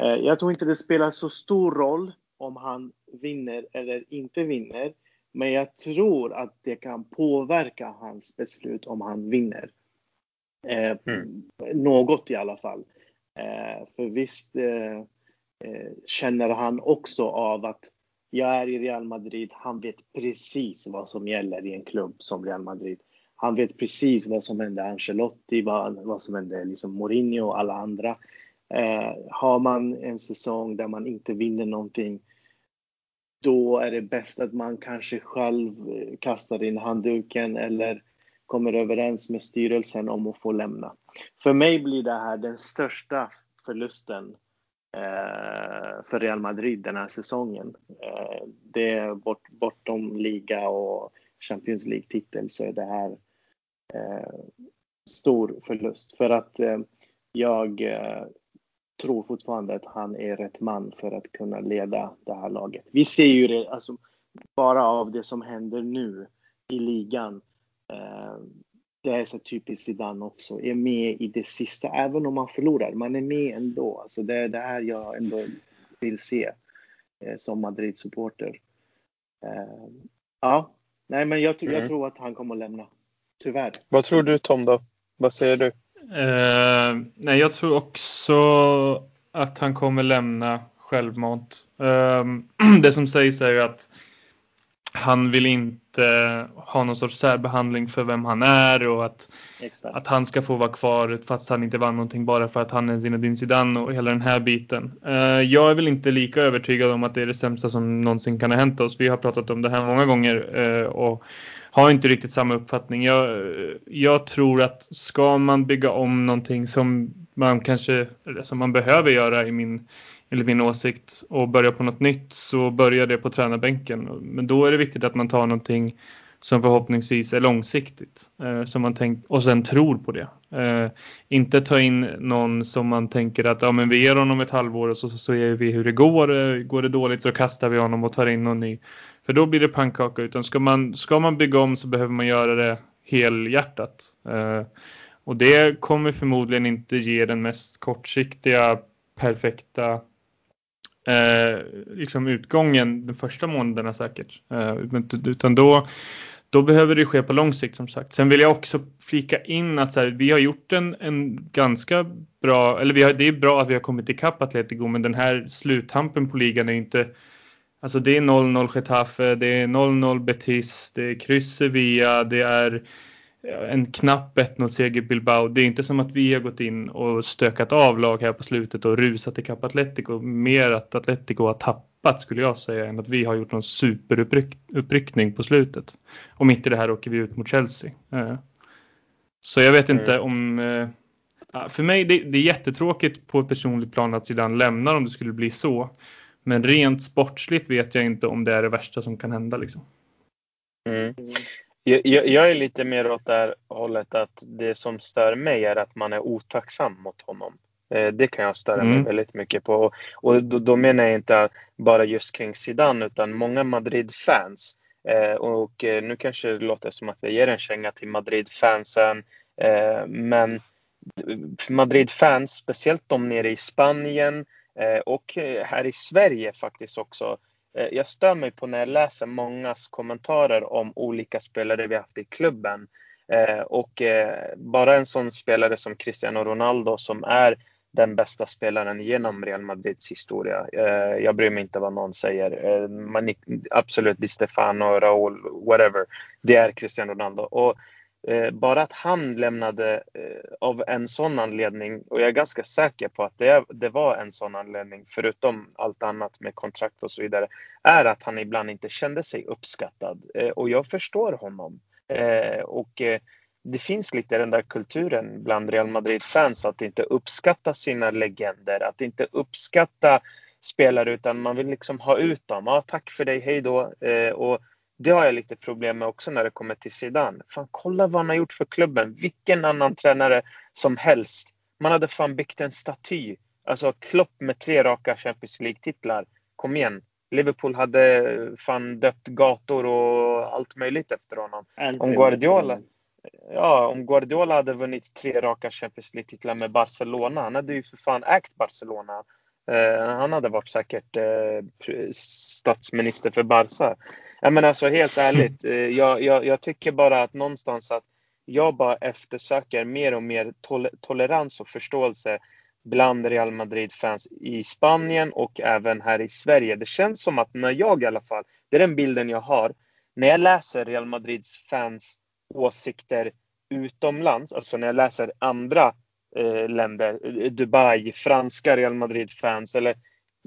[SPEAKER 2] Eh, jag tror inte det spelar så stor roll om han vinner eller inte vinner. Men jag tror att det kan påverka hans beslut om han vinner. Eh, mm. Något i alla fall. Eh, för visst känner han också av att jag är i Real Madrid. Han vet precis vad som gäller i en klubb som Real Madrid. Han vet precis vad som hände Ancelotti, vad, vad som hände liksom Mourinho och alla andra. Eh, har man en säsong där man inte vinner någonting, då är det bäst att man kanske själv eh, kastar in handduken eller kommer överens med styrelsen om att få lämna. För mig blir det här den största förlusten Eh, för Real Madrid den här säsongen. Eh, det är bort, bortom liga och Champions League-titel så är det här eh, stor förlust. För att eh, jag eh, tror fortfarande att han är rätt man för att kunna leda det här laget. Vi ser ju det, alltså, bara av det som händer nu i ligan det är så typiskt Zidane också, är med i det sista, även om man förlorar. Man är med ändå. Alltså det är det här jag ändå vill se eh, som Madrid-supporter. Eh, ja, Nej, men jag, mm. jag tror att han kommer att lämna. Tyvärr.
[SPEAKER 1] Vad tror du Tom då? Vad säger du?
[SPEAKER 3] Uh, nej, jag tror också att han kommer lämna självmant. Uh, det som sägs är ju att han vill inte ha någon sorts särbehandling för vem han är och att, att han ska få vara kvar fast han inte vann någonting bara för att han är Zinedine Zidane och hela den här biten. Uh, jag är väl inte lika övertygad om att det är det sämsta som någonsin kan ha hänt oss. Vi har pratat om det här många gånger uh, och har inte riktigt samma uppfattning. Jag, jag tror att ska man bygga om någonting som man kanske, eller som man behöver göra i min enligt min åsikt och börja på något nytt så börjar det på tränarbänken. Men då är det viktigt att man tar någonting som förhoppningsvis är långsiktigt eh, som man tänkt, och sen tror på det. Eh, inte ta in någon som man tänker att ja, men vi ger honom ett halvår och så, så ser vi hur det går. Eh, går det dåligt så kastar vi honom och tar in någon ny. För då blir det pannkaka. Utan ska man, ska man bygga om så behöver man göra det helhjärtat. Eh, och det kommer förmodligen inte ge den mest kortsiktiga perfekta eh, liksom utgången de första månaderna säkert. Eh, utan då, då behöver det ske på lång sikt som sagt. Sen vill jag också flika in att så här, vi har gjort en, en ganska bra, eller vi har, det är bra att vi har kommit ikapp Atletico men den här sluttampen på ligan är inte Alltså det är 0-0 Getafe, det är 0-0 Betis, det är kryss Sevilla, det är en knapp 1-0 seger Bilbao. Det är inte som att vi har gått in och stökat av lag här på slutet och rusat ikapp Atletico. Mer att Atletico har tappat skulle jag säga än att vi har gjort någon superuppryckning på slutet. Och mitt i det här åker vi ut mot Chelsea. Eh, så jag vet inte mm. om... Eh, för mig det, det är jättetråkigt på ett personligt plan att Zidane lämnar om det skulle bli så. Men rent sportsligt vet jag inte om det är det värsta som kan hända. Liksom.
[SPEAKER 1] Mm. Jag, jag, är lite mer åt det här hållet att det som stör mig är att man är otacksam mot honom. Eh, det kan jag störa mig mm. väldigt mycket på. Och då, då, menar jag inte bara just kring Zidane utan många Madrid-fans. Eh, och eh, nu kanske det låter som att jag ger en känga till Madrid-fansen. Men Madrid-fans, speciellt de nere i Spanien och här i Sverige faktiskt också, Eh, Eh, jag stör mig på när jag läser mångas kommentarer om olika spelare vi haft i klubben. Eh, och eh, bara en sån spelare som Cristiano Ronaldo som är den bästa spelaren genom Real Madrids historia. Jag bryr mig inte vad någon säger. absolut, Di Stefano, Raúl, whatever. Det är Cristiano Ronaldo. Och Eh, bara att han lämnade eh, av en sån anledning, och jag är ganska säker på att det, det var en sån anledning, förutom allt annat med kontrakt och så vidare, är att han ibland inte kände sig uppskattad. Eh, och jag förstår honom. Eh, och eh, det finns lite den där kulturen bland Real Madrid-fans att inte uppskatta sina legender, att inte uppskatta spelare utan man vill liksom ha ut dem. Ja, tack för dig, hej då. och det har jag lite problem med också när det kommer till Zidane. Fan, kolla vad han har gjort för klubben. Vilken annan tränare som helst. Man hade fan byggt en staty. Alltså Klopp med tre raka Champions League-titlar. Kom igen. Liverpool hade fan döpt gator och allt möjligt efter honom. Om Guardiola, ja, om Guardiola hade vunnit tre raka Champions League-titlar med Barcelona. Han hade ju för fan ägt Barcelona. Eh, han hade varit säkert eh, statsminister för Barca. Jag menar alltså helt ärligt, eh, jag, jag, jag, tycker bara att någonstans att jag bara eftersöker mer och mer tol tolerans och förståelse bland Real Madrid-fans i Spanien och även här i Sverige. Det känns som att när jag i alla fall, det är den bilden jag har, när jag läser Real Madrids fans åsikter utomlands, alltså när jag läser andra eh, länder, eh, Dubai, franska Real Madrid-fans, eller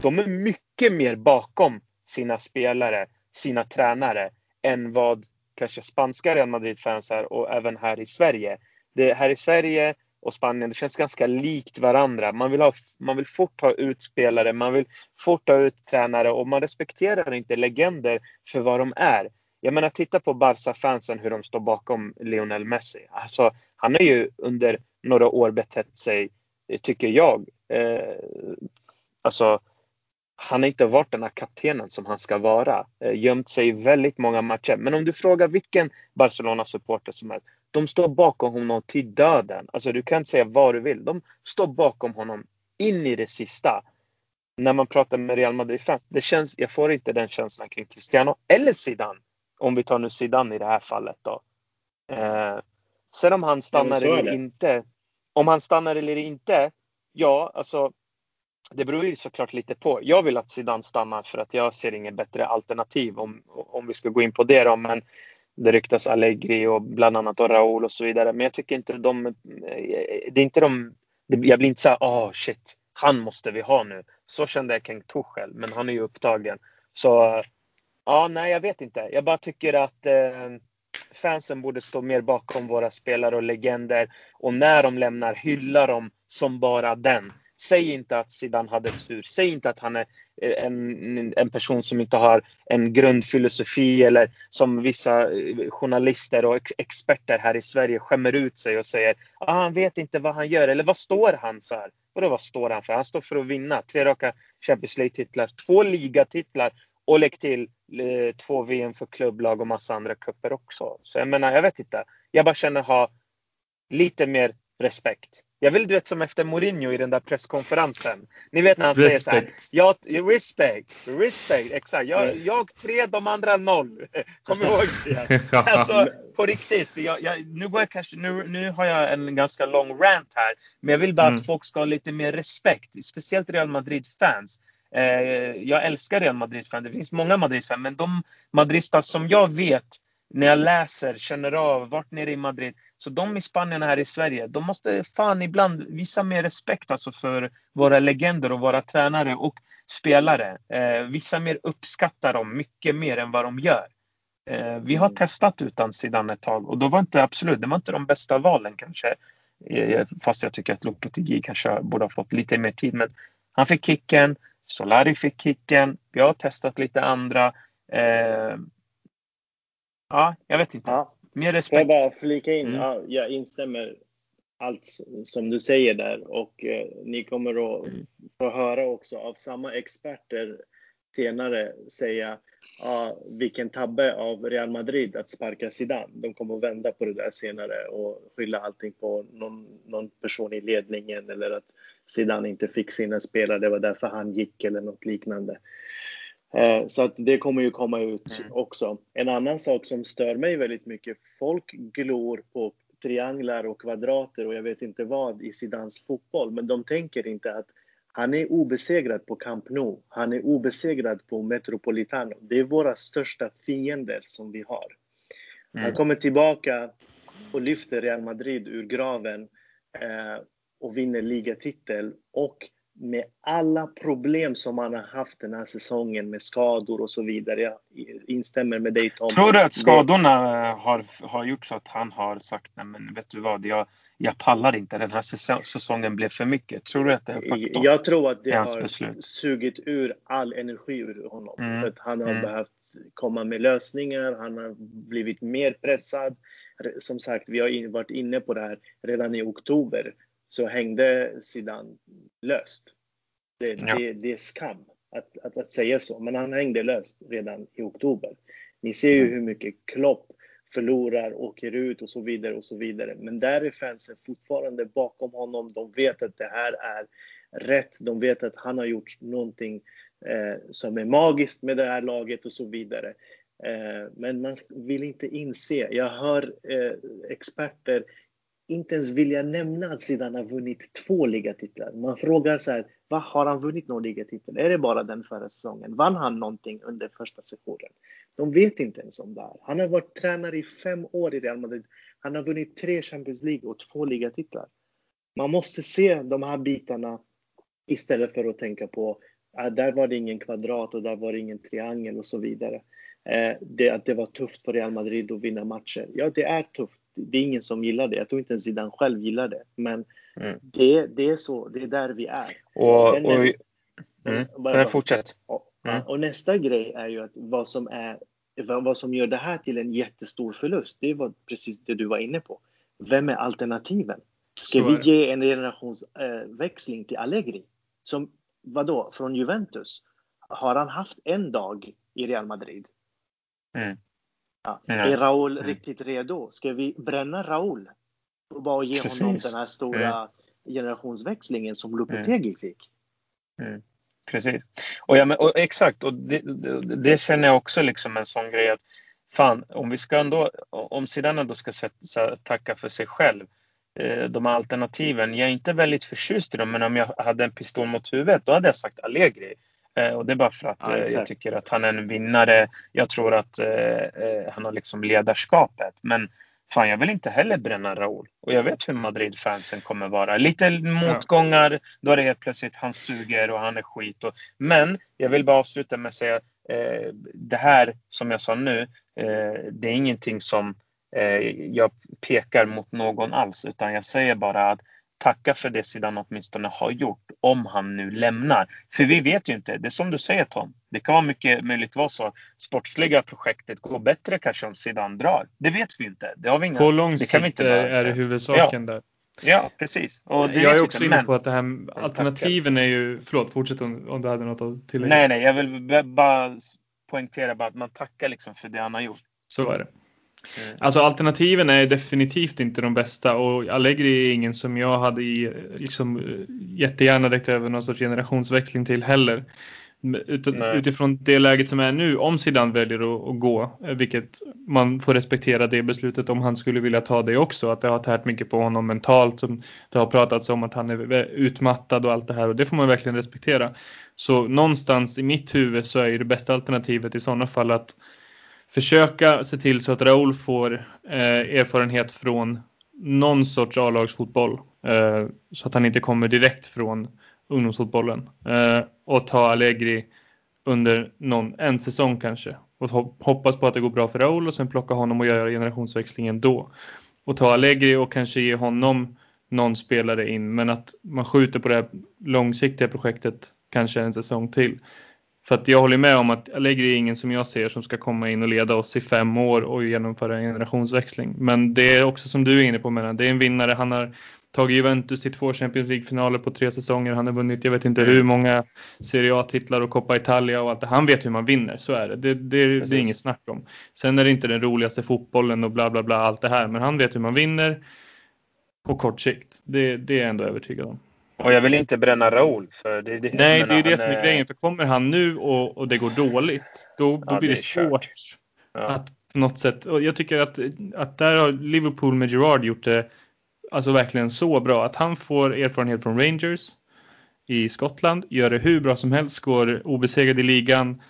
[SPEAKER 1] de är mycket mer bakom sina spelare sina tränare än vad kanske spanska Real Madrid-fans är och även här i Sverige. Det, här i Sverige och Spanien, det känns ganska likt varandra. Man vill, ha, man vill fort ha ut spelare, man vill fort ha ut tränare och man respekterar inte legender för vad de är. Jag menar, titta på Barca-fansen hur de står bakom Lionel Messi. Alltså, han har ju under några år betett sig, eh, tycker jag, eh, alltså han har inte varit den här kaptenen som han ska vara. Eh, gömt sig i väldigt många matcher. Men om du frågar vilken Barcelona-supporter som helst. De står bakom honom till döden. Alltså du kan inte säga vad du vill. De står bakom honom in i det sista. När man pratar med Real Madrid-fans. Det känns, jag får inte den känslan kring Cristiano eller Zidane. Om vi tar nu Zidane i det här fallet då. Eh, sen om han stannar
[SPEAKER 2] Ja,
[SPEAKER 1] eller inte. Om han stannar eller inte. Ja, alltså. Det beror ju såklart lite på. Jag vill att Zidane stannar för att jag ser inget bättre alternativ om, om vi ska gå in på det då. Men det ryktas Allegri och bland annat och Raúl och så vidare. Men jag tycker inte de, det är inte de, jag blir inte så här, oh shit, han måste vi ha nu. Så kände jag kring Tuchel, men han är ju upptagen. Så ja, nej, jag vet inte. Jag bara tycker att eh, fansen borde stå mer bakom våra spelare och legender. Och när de lämnar, hylla dem som bara den. Säg inte att Zidane hade tur. Säg inte att han är eh, en, en person som inte har en grundfilosofi eller som vissa eh, journalister och ex experter här i Sverige skämmer ut sig och säger ah, han vet inte vad han gör eller vad står han för? Vadå vad står han för? Han står för att vinna tre raka Champions League-titlar, två ligatitlar och lägg till eh, två VM för klubblag och massa andra kupper också. Så jag menar, jag vet inte. Jag bara känner ha lite mer respekt. Jag vill du vet som efter Mourinho i den där presskonferensen. Ni vet när han respect. säger så här. Ja, respect, respect, exakt. Jag, jag tre, de andra noll. Kom ihåg det. Alltså på riktigt. Jag, jag, nu, går jag kanske, nu, nu har jag en ganska lång rant här. Men jag vill bara mm. att folk ska ha lite mer respekt. Speciellt Real Madrid-fans. Eh, jag älskar Real Madrid-fans. Det finns många Madrid-fans. Men de madristas som jag vet när jag läser, känner av, vart nere i Madrid. Så de i Spanien här i Sverige, de måste fan ibland visa mer respekt alltså för våra legender och våra tränare och spelare. Eh, vissa mer uppskattar dem mycket mer än vad de gör. Eh, vi har mm. testat utan sidan ett tag och då var inte absolut, det var inte de bästa valen kanske. Eh, fast jag tycker att Lopetegui kanske borde ha fått lite mer tid. Men han fick kicken, Solari fick kicken, vi har testat lite andra. Eh, ja, jag vet inte.
[SPEAKER 2] Ja.
[SPEAKER 1] Mer respekt.
[SPEAKER 2] Får jag bara flika in? Mm. Ja, jag instämmer allt som du säger där och eh, ni kommer att mm. få höra också av samma experter senare säga ja, vilken tabbe av Real Madrid att sparka Zidane. De kommer att vända på det där senare och skylla allting på någon, någon person i ledningen eller att Zidane inte fick sina spelare, det var därför han gick eller något liknande. Eh, så att det kommer ju komma ut mm. också. En annan sak som stör mig väldigt mycket, folk glor på trianglar och kvadrater och jag vet inte vad i Zidans fotboll, men de tänker inte att han är obesegrad på Camp Nou. Han är obesegrad på Metropolitano. Det är våra största fiender som vi har. Mm. Han kommer tillbaka och lyfter Real Madrid ur graven eh, och vinner ligatitel och med alla problem som han har haft den här säsongen med skador och så vidare. Jag instämmer med dig Tom.
[SPEAKER 1] Tror du att skadorna har, har gjort så att han har sagt nej men vet du vad, jag, jag pallar inte, den här säsongen blev för mycket. Tror du att det är faktor?
[SPEAKER 2] Jag tror att det har beslut? sugit ur all energi ur honom. Mm. För att han har mm. behövt komma med lösningar, han har blivit mer pressad. Som sagt, vi har varit inne på det här redan i oktober så hängde Zidane löst. Det, ja. det, det är skam att, att, att, säga så, men han hängde löst redan i oktober. Ni ser ju mm. hur mycket Klopp förlorar, åker ut och så vidare och så vidare. Men där är fansen fortfarande bakom honom. De vet att det här är rätt. De vet att han har gjort någonting eh, som är magiskt med det här laget och så vidare. Eh, men man vill inte inse. Jag hör eh, experter inte ens vilja nämna att Zidane har vunnit två ligatitlar. Man frågar så här, vad har han vunnit någon ligatitel? Är det bara den förra säsongen? Vann han någonting under första sessionen? De vet inte ens om det här. Han har varit tränare i fem år i Real Madrid. Han har vunnit tre Champions League och två ligatitlar. Man måste se de här bitarna istället för att tänka på att där var det ingen kvadrat och där var det ingen triangel och så vidare. Eh, det, att det var tufft för Real Madrid att vinna matcher. Ja, det är tufft det är ingen som gillar det. Jag tror inte ens Zidane själv gillar det. Men mm. det, det är så, det är där vi är.
[SPEAKER 1] Och, Sen och, nästa, mm. bara, fortsätt.
[SPEAKER 2] Och, mm. och, nästa grej är ju att vad som, är, vad som gör det här till en jättestor förlust, det var precis det du var inne på. Vem är alternativen? Ska vi ge en generationsväxling till Allegri? Som, vadå, från Juventus? Har han haft en dag i Real Madrid? Mm. Ja. Är Raul mm. riktigt redo? Ska vi bränna Raul och bara ge Precis. honom den här stora mm. generationsväxlingen som Lopetegi mm. fick?
[SPEAKER 1] Mm. Precis. Och, ja, men, och exakt, och det, det, det, känner jag också liksom en sån grej att fan, om vi ska ändå, om Zidane ändå ska tacka för sig själv, eh, de alternativen, jag är inte väldigt förtjust i dem, men om jag hade en pistol mot huvudet, då hade jag sagt Allegri. Eh, och det är bara för att ja, jag tycker att han är en vinnare. Jag tror att han har liksom ledarskapet. Men fan, jag vill inte heller bränna Raúl. Och jag vet hur Madrid-fansen kommer vara. Lite motgångar, då är det helt plötsligt han suger och han är skit. Och, men jag vill bara avsluta med att säga eh, det här som jag sa nu, eh, det är ingenting som eh, jag pekar mot någon alls, utan jag säger bara att tacka för det sidan åtminstone har gjort om han nu lämnar. För vi vet ju inte. Det är som du säger Tom. Det kan vara mycket möjligt vara så. Sportsliga projektet går bättre kanske om sidan drar. Det vet vi inte. Det har vi inga,
[SPEAKER 3] På lång sikt är det huvudsaken
[SPEAKER 1] ja.
[SPEAKER 3] där.
[SPEAKER 1] Ja, precis.
[SPEAKER 3] jag är också inne på att det här alternativen är ju, förlåt, fortsätt om, om du hade något att tillägga.
[SPEAKER 1] Nej, nej, jag vill bara poängtera bara att man tackar liksom för det han har gjort.
[SPEAKER 3] Så är det. Mm. Alltså alternativen är definitivt inte de bästa och Allegri är ingen som jag hade i, liksom, jättegärna räckt över någon sorts generationsväxling till heller. Utan, utifrån det läget som är nu, om Zidane väljer att, att, gå, vilket man får respektera det beslutet om han skulle vilja ta det också, att det har tärt mycket på honom mentalt. Som det har pratats om att han är utmattad och allt det här och det får man verkligen respektera. Så någonstans i mitt huvud så är det bästa alternativet i sådana fall att försöka se till så att Raoul får eh, erfarenhet från någon sorts A-lagsfotboll. Eh, så att han inte kommer direkt från ungdomsfotbollen. Eh, och ta Allegri under någon, en säsong kanske. Och hoppas på att det går bra för Raoul och sen plocka honom och göra generationsväxlingen då. Och ta Allegri och kanske ge honom någon spelare in. Men att man skjuter på det här långsiktiga projektet kanske en säsong till. För att jag håller med om att Allegri är ingen som jag ser som ska komma in och leda oss i fem år och genomföra en generationsväxling. Men det är också som du är inne på, menar, det är en vinnare. Han har tagit Juventus till två Champions League-finaler på tre säsonger. Han har vunnit, jag vet inte hur många Serie A-titlar och Coppa Italia och allt det. Han vet hur man vinner, så är det. Det, det, det är inget snack om. Sen är det inte den roligaste fotbollen och bla bla bla, allt det här. Men han vet hur man vinner på kort sikt. Det, det är jag ändå övertygad om.
[SPEAKER 1] Och jag vill inte bränna Raúl. För det, det,
[SPEAKER 3] Nej, det är det som är grejen. För kommer han nu och, och det går dåligt, då, då ja, blir det, det svårt ja. att på något sätt. Och jag tycker att, att där har Liverpool med Gerard gjort det alltså verkligen så bra. Att han får erfarenhet från Rangers i Skottland, gör det hur bra som helst, går obesegrad i ligan,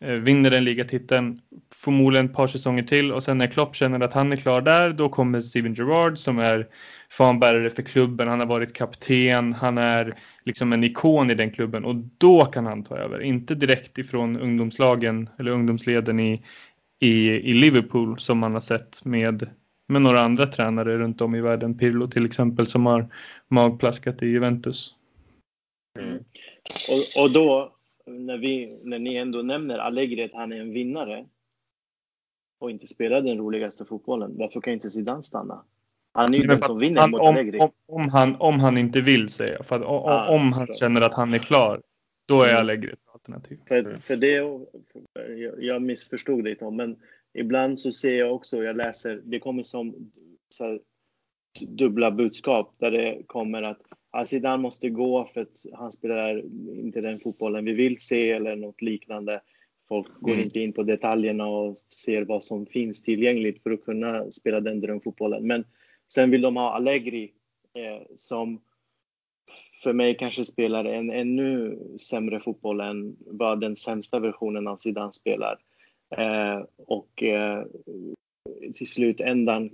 [SPEAKER 3] eh, vinner den ligatiteln, förmodligen ett par säsonger till och sen när Klopp känner att han är klar där, då kommer Steven Gerrard som är fanbärare för klubben. Han har varit kapten, han är liksom en ikon i den klubben och då kan han ta över. Inte direkt ifrån ungdomslagen eller ungdomsleden i, i, i Liverpool som man har sett med, med några andra tränare runt om i världen. Pirlo till exempel som har magplaskat i Juventus.
[SPEAKER 2] Mm. Och, och då när, vi, när ni ändå nämner Allegri att han är en vinnare och inte spelar den roligaste fotbollen, varför kan inte Zidane stanna? Han är ju den som vinner han, mot Allegri.
[SPEAKER 3] Om, om, han, om han inte vill säga, för att, ah, om han känner att han är klar, då är mm. Allegri ett alternativ.
[SPEAKER 2] För, för det, jag, jag missförstod dig Tom, men ibland så ser jag också, jag läser, det kommer som här, dubbla budskap där det kommer att ah, Zidane måste gå för att han spelar inte den fotbollen vi vill se eller något liknande. Folk går mm. inte in på detaljerna och ser vad som finns tillgängligt för att kunna spela den drömfotbollen. Men sen vill de ha Allegri eh, som för mig kanske spelar en ännu sämre fotboll än vad den sämsta versionen av Zidane spelar. Eh, och eh, till slutändan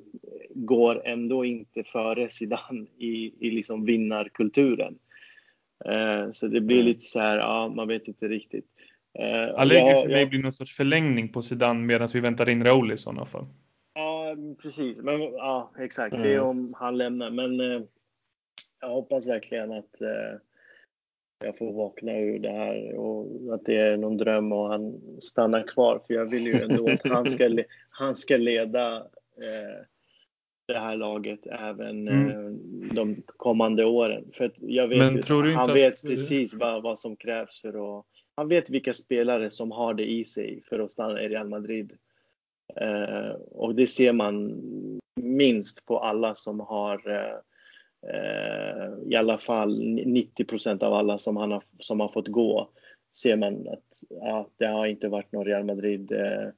[SPEAKER 2] går ändå inte före Zidane i, i liksom vinnarkulturen. Eh, så det blir lite så här, ja, man vet inte riktigt.
[SPEAKER 3] Eh, Allegri för mig ja. blir någon sorts förlängning på Zidane medan vi väntar in Raúl i sådana fall.
[SPEAKER 2] Ja, precis. Men, ja, exakt. Mm. Det är mm. om han lämnar. Men eh, jag hoppas verkligen att eh, jag får vakna ur det här och att det är någon dröm och han stannar kvar. För jag vill ju ändå att han ska, han ska leda eh, det här laget även mm. eh, de kommande åren. För jag vet Men ju, han vet att... precis vad, vad som krävs för att han vet vilka spelare som har det i sig för att stanna i Real Madrid. Eh, och det ser man minst på alla som har eh, eh i alla fall 90 procent av alla som, han har, som har fått gå ser man att ja, det har inte varit någon Real Madrid eh,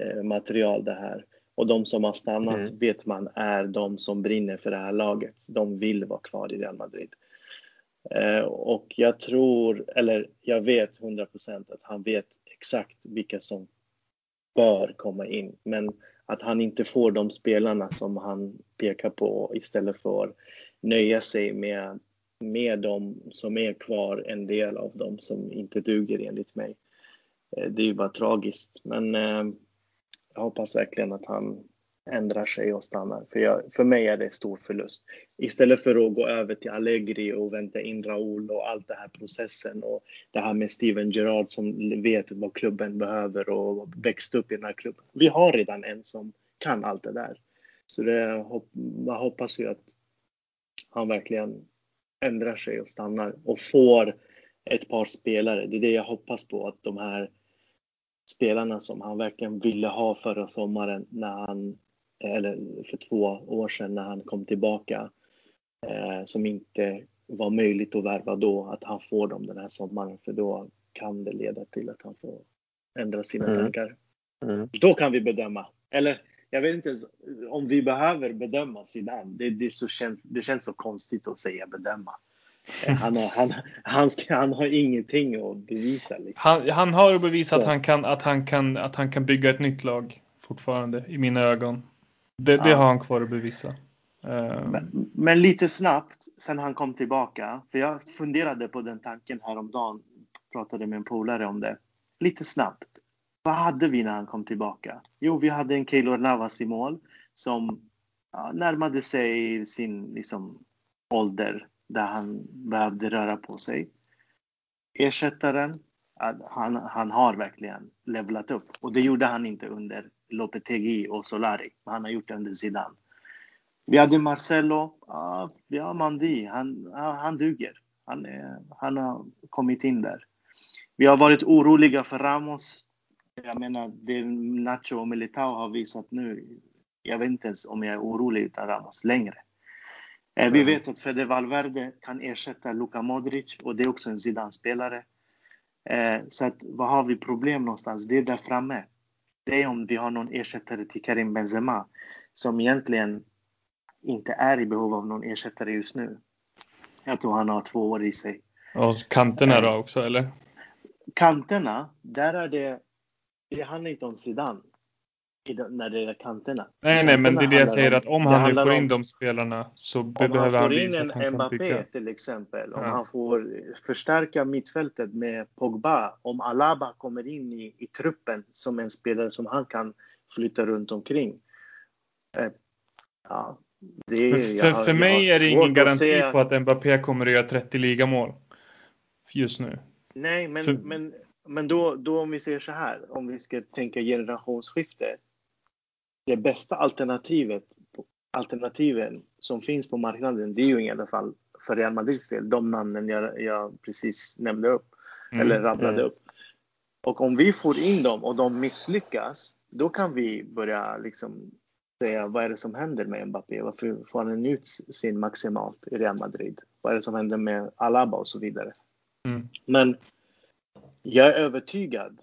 [SPEAKER 2] eh, material det här. Och de som har stannat
[SPEAKER 1] Mm.
[SPEAKER 2] vet man är de som brinner för det här laget. De vill vara kvar i Real Madrid. Eh, och jag tror, eller jag vet 100% att han vet exakt vilka som bör komma in. Men att han inte får de spelarna som han pekar på istället för nöja sig med, med de som är kvar, en del av dem som inte duger enligt mig. Eh, det är ju bara tragiskt. Men eh, jag hoppas verkligen att han ändrar sig och stannar. För, jag, för mig är det stor förlust. Istället för att gå över till Allegri och vänta in Raul och allt det här processen och det här med Steven Gerrard som vet vad klubben behöver och växt upp i den här klubben. Vi har redan en som kan allt det där. Så det, man hoppas ju att han verkligen ändrar sig och stannar och får ett par spelare. Det är det jag hoppas på, att de här spelarna som han verkligen ville ha förra sommaren när han, eller för två år sedan när han kom tillbaka, eh, som inte var möjligt att värva då, att han får dem den här sommaren, för då kan det leda till att han får ändra sina
[SPEAKER 1] Mm.
[SPEAKER 2] tankar.
[SPEAKER 1] Mm.
[SPEAKER 2] Då kan vi bedöma. Eller jag vet inte ens om vi behöver bedöma Zidane. Det, det, så känns, det känns så konstigt att säga bedöma. Eh, Han har, han, han, ska, han har ingenting att bevisa. Liksom.
[SPEAKER 3] Han, han har att bevisa
[SPEAKER 2] Så.
[SPEAKER 3] att han, kan, att, han kan, att han kan bygga ett nytt lag fortfarande i mina ögon. Det, det
[SPEAKER 2] Ja.
[SPEAKER 3] har han kvar att bevisa. Eh,
[SPEAKER 2] Men, men lite snabbt sen han kom tillbaka, för jag funderade på den tanken häromdagen, pratade med en polare om det. Lite snabbt. Vad hade vi när han kom tillbaka? Jo, vi hade en Keylor Navas i mål som ja, närmade sig sin liksom, ålder där han behövde röra på sig. Ersättaren, han, han har verkligen levlat upp och det gjorde han inte under Lopetegui och Solari. Han har gjort det under Zidane. Vi hade Marcelo. Ja, vi har Mandi. Han, han duger. Han, är, han har kommit in där. Vi har varit oroliga för Ramos. Jag menar, det Nacho och Militao har visat nu. Jag vet inte ens om jag är orolig utan Ramos längre. Eh, Vi
[SPEAKER 1] Mm.
[SPEAKER 2] vet att Fede Valverde kan ersätta Luka Modric och det är också en Zidane-spelare. Eh, Så att, vad har vi problem någonstans? Det är där framme. Det är om vi har någon ersättare till Karim Benzema som egentligen inte är i behov av någon ersättare just nu. Jag tror han har två år i sig.
[SPEAKER 3] och kanterna då också eller?
[SPEAKER 2] Kanterna, där är det, det handlar inte om Zidane när det är kanterna.
[SPEAKER 3] Nej, nej, men det är det jag säger
[SPEAKER 2] om-
[SPEAKER 3] att om han nu får
[SPEAKER 2] om-
[SPEAKER 3] in de spelarna så
[SPEAKER 2] Om
[SPEAKER 3] behöver
[SPEAKER 2] han
[SPEAKER 3] han
[SPEAKER 2] får in
[SPEAKER 3] visa att han
[SPEAKER 2] en
[SPEAKER 3] kan
[SPEAKER 2] Mbappé
[SPEAKER 3] bygga.
[SPEAKER 2] till exempel, om
[SPEAKER 3] Ja.
[SPEAKER 2] han får förstärka mittfältet med Pogba, om Alaba kommer in i, i truppen som en spelare som han kan flytta runt omkring. Eh, ja, det
[SPEAKER 3] För,
[SPEAKER 2] har-
[SPEAKER 3] för mig är det ingen garanti
[SPEAKER 2] se-
[SPEAKER 3] på att Mbappé kommer att göra 30 ligamål. Just nu.
[SPEAKER 2] Nej, men,
[SPEAKER 3] För-
[SPEAKER 2] men, men då, då om vi ser så här, om vi ska tänka generationsskifte. Det bästa alternativet, alternativen som finns på marknaden, det är ju i alla fall för Real Madrids del, de namnen jag, jag precis nämnde upp,
[SPEAKER 3] Mm.
[SPEAKER 2] eller rabblade
[SPEAKER 1] Mm.
[SPEAKER 2] upp. Och om vi får in dem och de misslyckas, då kan vi börja liksom säga vad är det som händer med Mbappé? Varför får han ut sin maximalt i Real Madrid? Vad är det som händer med Alaba och så vidare?
[SPEAKER 3] Mm.
[SPEAKER 2] Men jag är övertygad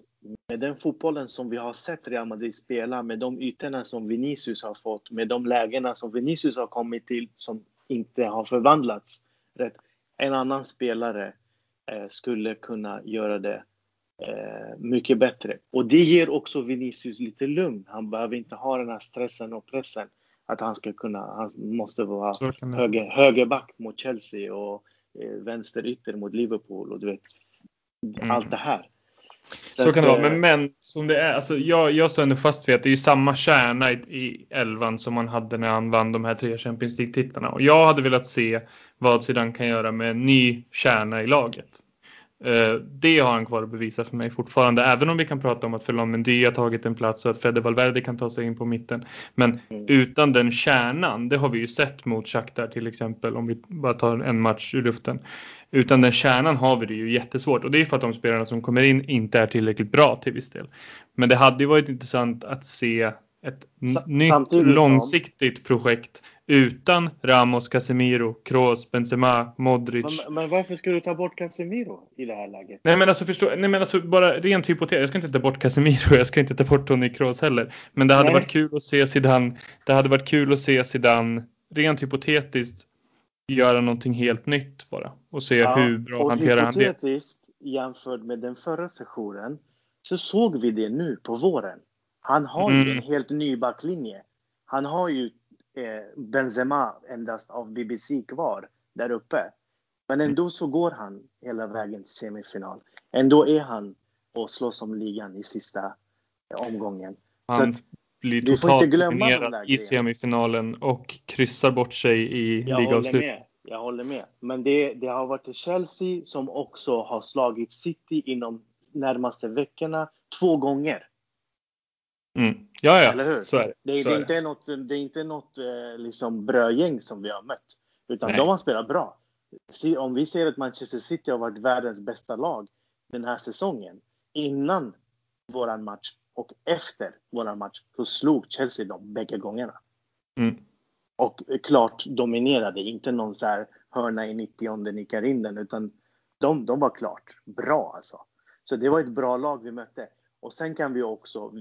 [SPEAKER 2] med den fotbollen som vi har sett Real Madrid spela, med de ytorna som Vinicius har fått, med de lägena som Vinicius har kommit till som inte har förvandlats rätt. En annan spelare eh, skulle kunna göra det eh, mycket bättre. Och det ger också Vinicius lite lugn. Han behöver inte ha den här stressen och pressen att han ska kunna, han måste vara höger, högerback mot Chelsea och eh, vänsterytter mot Liverpool och du vet
[SPEAKER 3] Mm.
[SPEAKER 2] allt det här.
[SPEAKER 3] Så, kan det vara. Men, men som det är, alltså jag, jag står ändå fast vid att det är ju samma kärna i, i elvan som man hade när han vann de här tre Champions League-titlarna. Och jag hade velat se vad Zidane kan göra med en ny kärna i laget. Eh, det har han kvar att bevisa för mig fortfarande. Även om vi kan prata om att Ferland Mendy har tagit en plats och att Fede Valverde kan ta sig in på mitten. Men
[SPEAKER 2] Mm.
[SPEAKER 3] utan den kärnan, det har vi ju sett mot Shakhtar till exempel, om vi bara tar en match ur luften. Utan den kärnan har vi det ju jättesvårt och det är för att de spelarna som kommer in inte är tillräckligt bra till viss del. Men det hade ju varit intressant att se ett nytt långsiktigt projekt utan Ramos, Casemiro, Kroos, Benzema, Modric.
[SPEAKER 2] Men, men, varför ska du ta bort Casemiro i det här läget?
[SPEAKER 3] Nej men alltså förstå, nej men alltså bara rent hypotetiskt. Jag ska inte ta bort Casemiro, jag ska inte ta bort Toni Kroos heller. Men det hade nej. varit kul att se Zidane. Det hade varit kul att se Zidane rent hypotetiskt göra någonting helt nytt bara och se ja, hur bra hanterar han det.
[SPEAKER 2] Hypotetiskt jämfört med den förra sessionen så såg vi det nu på våren. Han har mm. ju en helt ny backlinje. Han har ju eh, Benzema endast av BBC kvar där uppe. Men ändå så går han hela vägen till semifinal. Ändå är han och slåss om ligan i sista eh, omgången.
[SPEAKER 3] Han blir totalt dominerad i semifinalen och kryssar bort sig i ligaavslut.
[SPEAKER 2] Jag håller med. Men det, det har varit Chelsea som också har slagit City inom närmaste veckorna två gånger.
[SPEAKER 3] Mm. Ja, ja, Eller hur? så är det.
[SPEAKER 2] Det,
[SPEAKER 3] så
[SPEAKER 2] det är, inte något, det är inte något eh, liksom brödgäng som vi har mött. Utan Nej. de har spelat bra. Om vi ser att Manchester City har varit världens bästa lag den här säsongen. Innan våran match och efter våran match så slog Chelsea dem bägge gångerna. Mm. Och klart dominerade, inte någon så här hörna i 90 nickar in den, utan de, de var klart bra alltså. Så det var ett bra lag vi mötte. Och sen kan vi också,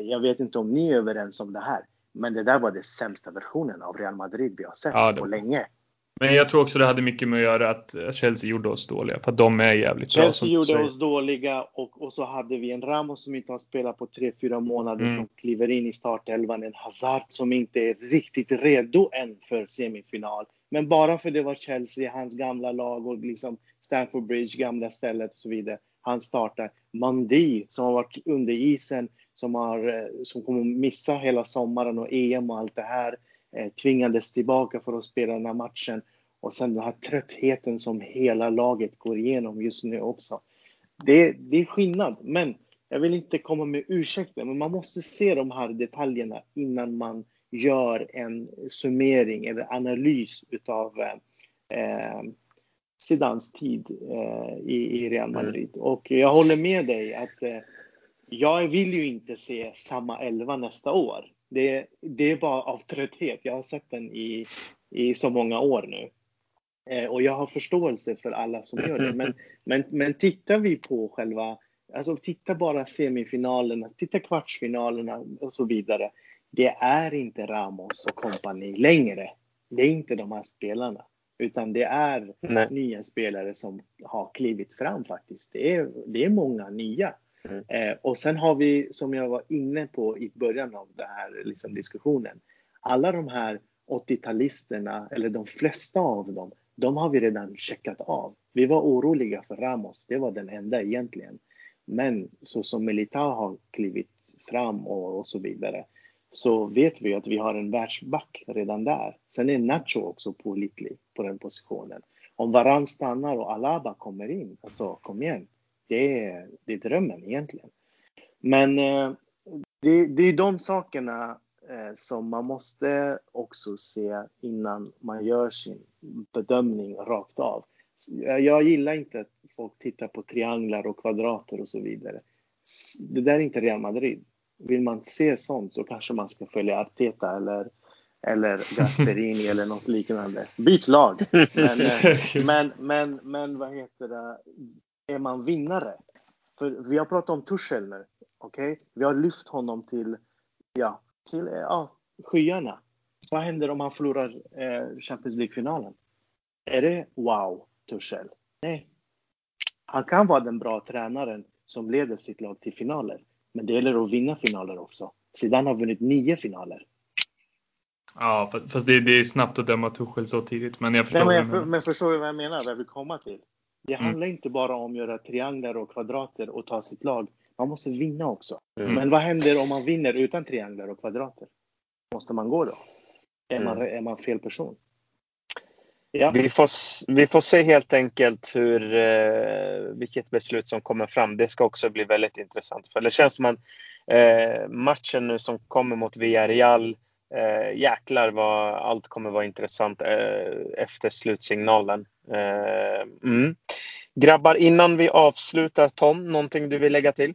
[SPEAKER 2] jag vet inte om ni är överens om det här, men det där var den sämsta versionen av Real Madrid vi har sett ja, på länge.
[SPEAKER 3] Men jag tror också det hade mycket med att göra att Chelsea gjorde oss dåliga. För att de är jävligt
[SPEAKER 2] Chelsea bra. Chelsea gjorde oss dåliga och, och så hade vi en Ramos som inte har spelat på 3-4 månader mm. som kliver in i startelvan. En Hazard som inte är riktigt redo än för semifinal. Men bara för det var Chelsea, hans gamla lag och liksom Stamford Bridge, gamla stället och så vidare han startar. Mandi som har varit under isen, som, har, eh, som kommer missa hela sommaren och EM och allt det här. Eh, tvingades tillbaka för att spela den här matchen. Och sen den här tröttheten som hela laget går igenom just nu också. Det, det är skillnad, men jag vill inte komma med ursäkter, men man måste se de här detaljerna innan man gör en summering eller analys utav eh, eh Zidans tid eh, i, i, Real mm. Madrid. Mm. Och jag håller med dig att eh, jag vill ju inte se samma elva nästa år. Det, det är bara av trötthet. Jag har sett den i, i så många år nu. Eh, och jag har förståelse för alla som gör det. Men, men, men tittar vi på själva, alltså titta bara semifinalerna, titta kvartsfinalerna och så vidare. Det är inte Ramos och kompani längre. Det är inte de här spelarna. Utan det är Nej. nya spelare som har klivit fram faktiskt. Det är, det är många nya. Mm. Eh, och sen har vi, som jag var inne på i början av den här liksom, diskussionen, alla de här 80-talisterna, eller de flesta av dem, de har vi redan checkat av. Vi var oroliga för Ramos, det var den enda egentligen. Men så som Militao har klivit fram och, och så vidare, så vet vi att vi har en världsback redan där. Sen är Nacho också pålitlig på den positionen. Om Varan stannar och Alaba kommer in, alltså kom igen. Det är, det är drömmen egentligen. Men eh, det, det, är de sakerna eh, som man måste också se innan man gör sin bedömning rakt av. Jag gillar inte att folk tittar på trianglar och kvadrater och så vidare. Det där är inte Real Madrid vill man se sånt så kanske man ska följa Arteta eller, eller Gasperini eller något liknande. Byt lag! Men, eh, men, men, men vad heter det? Är man vinnare? För vi har pratat om Tuchel nu. Okej? Okay? Vi har lyft honom till, ja, till ja, skyarna. Vad händer om han förlorar eh, Champions League-finalen? Är det wow, Tuchel? Nej. Han kan vara den bra tränaren som leder sitt lag till finaler. Men det gäller att vinna finaler också. Zidane har vunnit nio finaler.
[SPEAKER 3] Ja, fast det, det är snabbt att döma Tuchel så tidigt. Men jag förstår. Nej,
[SPEAKER 2] men, jag, men förstår du vad jag menar? Vad jag vill komma till. Det mm. handlar inte bara om att göra trianglar och kvadrater och ta sitt lag. Man måste vinna också. Mm. Men vad händer om man vinner utan trianglar och kvadrater? Måste man gå då? Är, man, mm. är man fel person?
[SPEAKER 1] Ja. Vi, får, vi får se helt enkelt hur, eh, vilket beslut som kommer fram. Det ska också bli väldigt intressant. För det känns som att eh, matchen nu som kommer mot Villarreal, eh, jäklar vad allt kommer vara intressant eh, efter slutsignalen. Eh, mm. Grabbar, innan vi avslutar Tom, någonting du vill lägga till?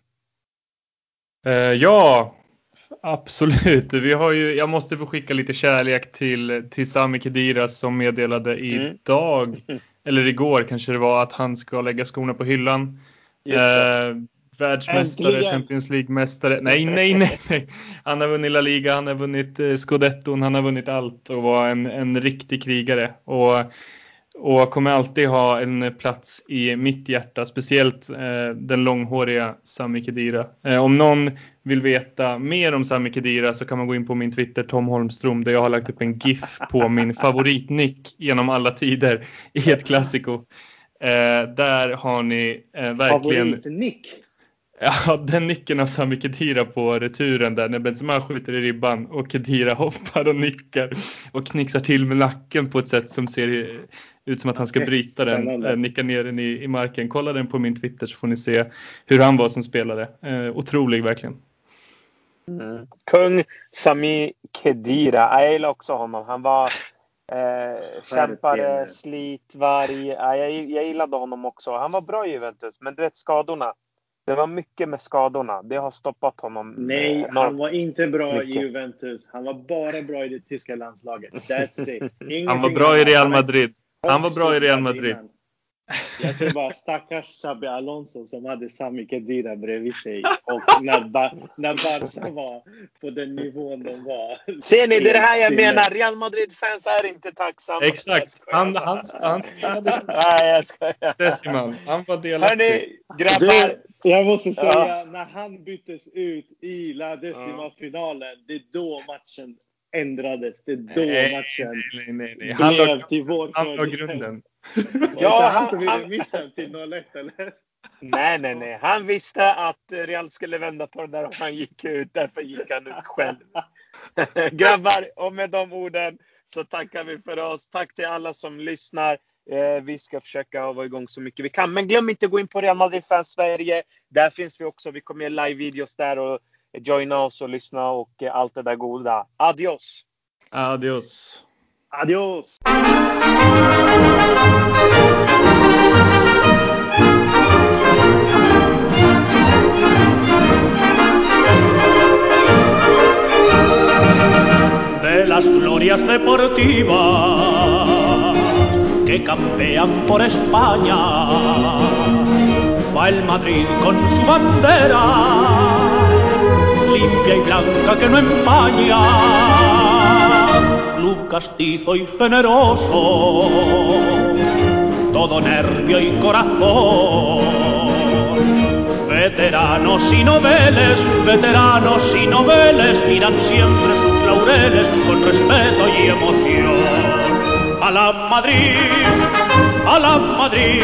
[SPEAKER 3] Eh, ja, Absolut. Vi har ju, jag måste få skicka lite kärlek till, till Sami Khedira som meddelade
[SPEAKER 1] Mm.
[SPEAKER 3] idag, eller igår kanske det var, att han ska lägga skorna på hyllan. Eh, världsmästare,
[SPEAKER 2] Äntligen.
[SPEAKER 3] Champions League-mästare. Nej, nej, nej, nej. Han har vunnit La Liga, han har vunnit eh, Scudetton, han har vunnit allt och var en, en riktig krigare. Och, och kommer alltid ha en plats i mitt hjärta, speciellt eh, den långhåriga Sami Khedira. Eh, om någon vill veta mer om Sami Khedira så kan man gå in på min Twitter, Tom Holmström, där jag har lagt upp en GIF på min favoritnick genom alla tider i ett klassiko. Eh, där har ni eh, verkligen
[SPEAKER 2] Favoritnick.
[SPEAKER 3] Ja, den nicken av Sami Khedira på returen där när Benzema skjuter i ribban och Khedira hoppar och nickar och knixar till med nacken på ett sätt som ser ut som att han ska bryta den, eh, nicka ner den i, i marken. Kolla den på min Twitter så får ni se hur han var som spelare. Eh, otrolig verkligen.
[SPEAKER 1] Mm. Kung Sami Khedira. Jag gillar också honom. Han var eh, kämpare, slitvarg. Ja, jag, jag gillade honom också. Han var bra i Juventus, men du vet skadorna. Det var mycket med skadorna. Det har stoppat honom.
[SPEAKER 2] Nej,
[SPEAKER 1] eh,
[SPEAKER 2] han
[SPEAKER 1] enormt.
[SPEAKER 2] var inte bra i
[SPEAKER 1] Mycket.
[SPEAKER 2] Juventus. Han var bara bra i det tyska landslaget. That's it.
[SPEAKER 3] Han var bra i. Real
[SPEAKER 2] Han
[SPEAKER 3] Madrid. Han var bra i Real Madrid.
[SPEAKER 2] innan. Jag ser bara stackars Xabi Alonso som hade Sami Khedira bredvid sig. Och när, ba när Barca var på den nivån de var.
[SPEAKER 1] Ser ni, det är det här jag menar. Real Madrid-fans är inte tacksamma.
[SPEAKER 3] Exakt. Han, han, han spelade
[SPEAKER 1] Nej, jag skojar.
[SPEAKER 3] Decimal. Han var delaktig.
[SPEAKER 1] Hörni, grabbar.
[SPEAKER 2] Du, jag måste säga,
[SPEAKER 1] Ja.
[SPEAKER 2] när han byttes ut i La Decima-finalen, det är då matchen ändrades. Det är då
[SPEAKER 3] Nej,
[SPEAKER 2] matchen
[SPEAKER 3] nej, nej, nej. Han
[SPEAKER 2] blev
[SPEAKER 3] la,
[SPEAKER 2] till vår
[SPEAKER 3] han
[SPEAKER 2] fördel.
[SPEAKER 3] grunden.
[SPEAKER 2] Ja,
[SPEAKER 1] Ja,
[SPEAKER 2] han
[SPEAKER 1] han-
[SPEAKER 2] som ville missa till 0-1 eller?
[SPEAKER 1] Nej, nej, nej. Han visste att Real skulle vända på det där och han gick ut. Därför gick han ut själv. Grabbar, och med de orden så tackar vi för oss. Tack till alla som lyssnar. Eh, vi ska försöka vara igång så mycket vi kan. Men glöm inte att gå in på Real Madrid Fans Sverige. Där finns vi också. Vi kommer göra live-videos där och joina oss och lyssna och eh, allt det där goda. Adios!
[SPEAKER 3] Adios.
[SPEAKER 2] Adios!
[SPEAKER 4] de las glorias deportivas que campean por España. Va el Madrid con su bandera, limpia y blanca que no empaña. Club castizo y generoso, todo nervio y corazón. Veteranos y noveles, veteranos y noveles miran siempre sus laureles con respeto y emoción. A la Madrid, a la Madrid,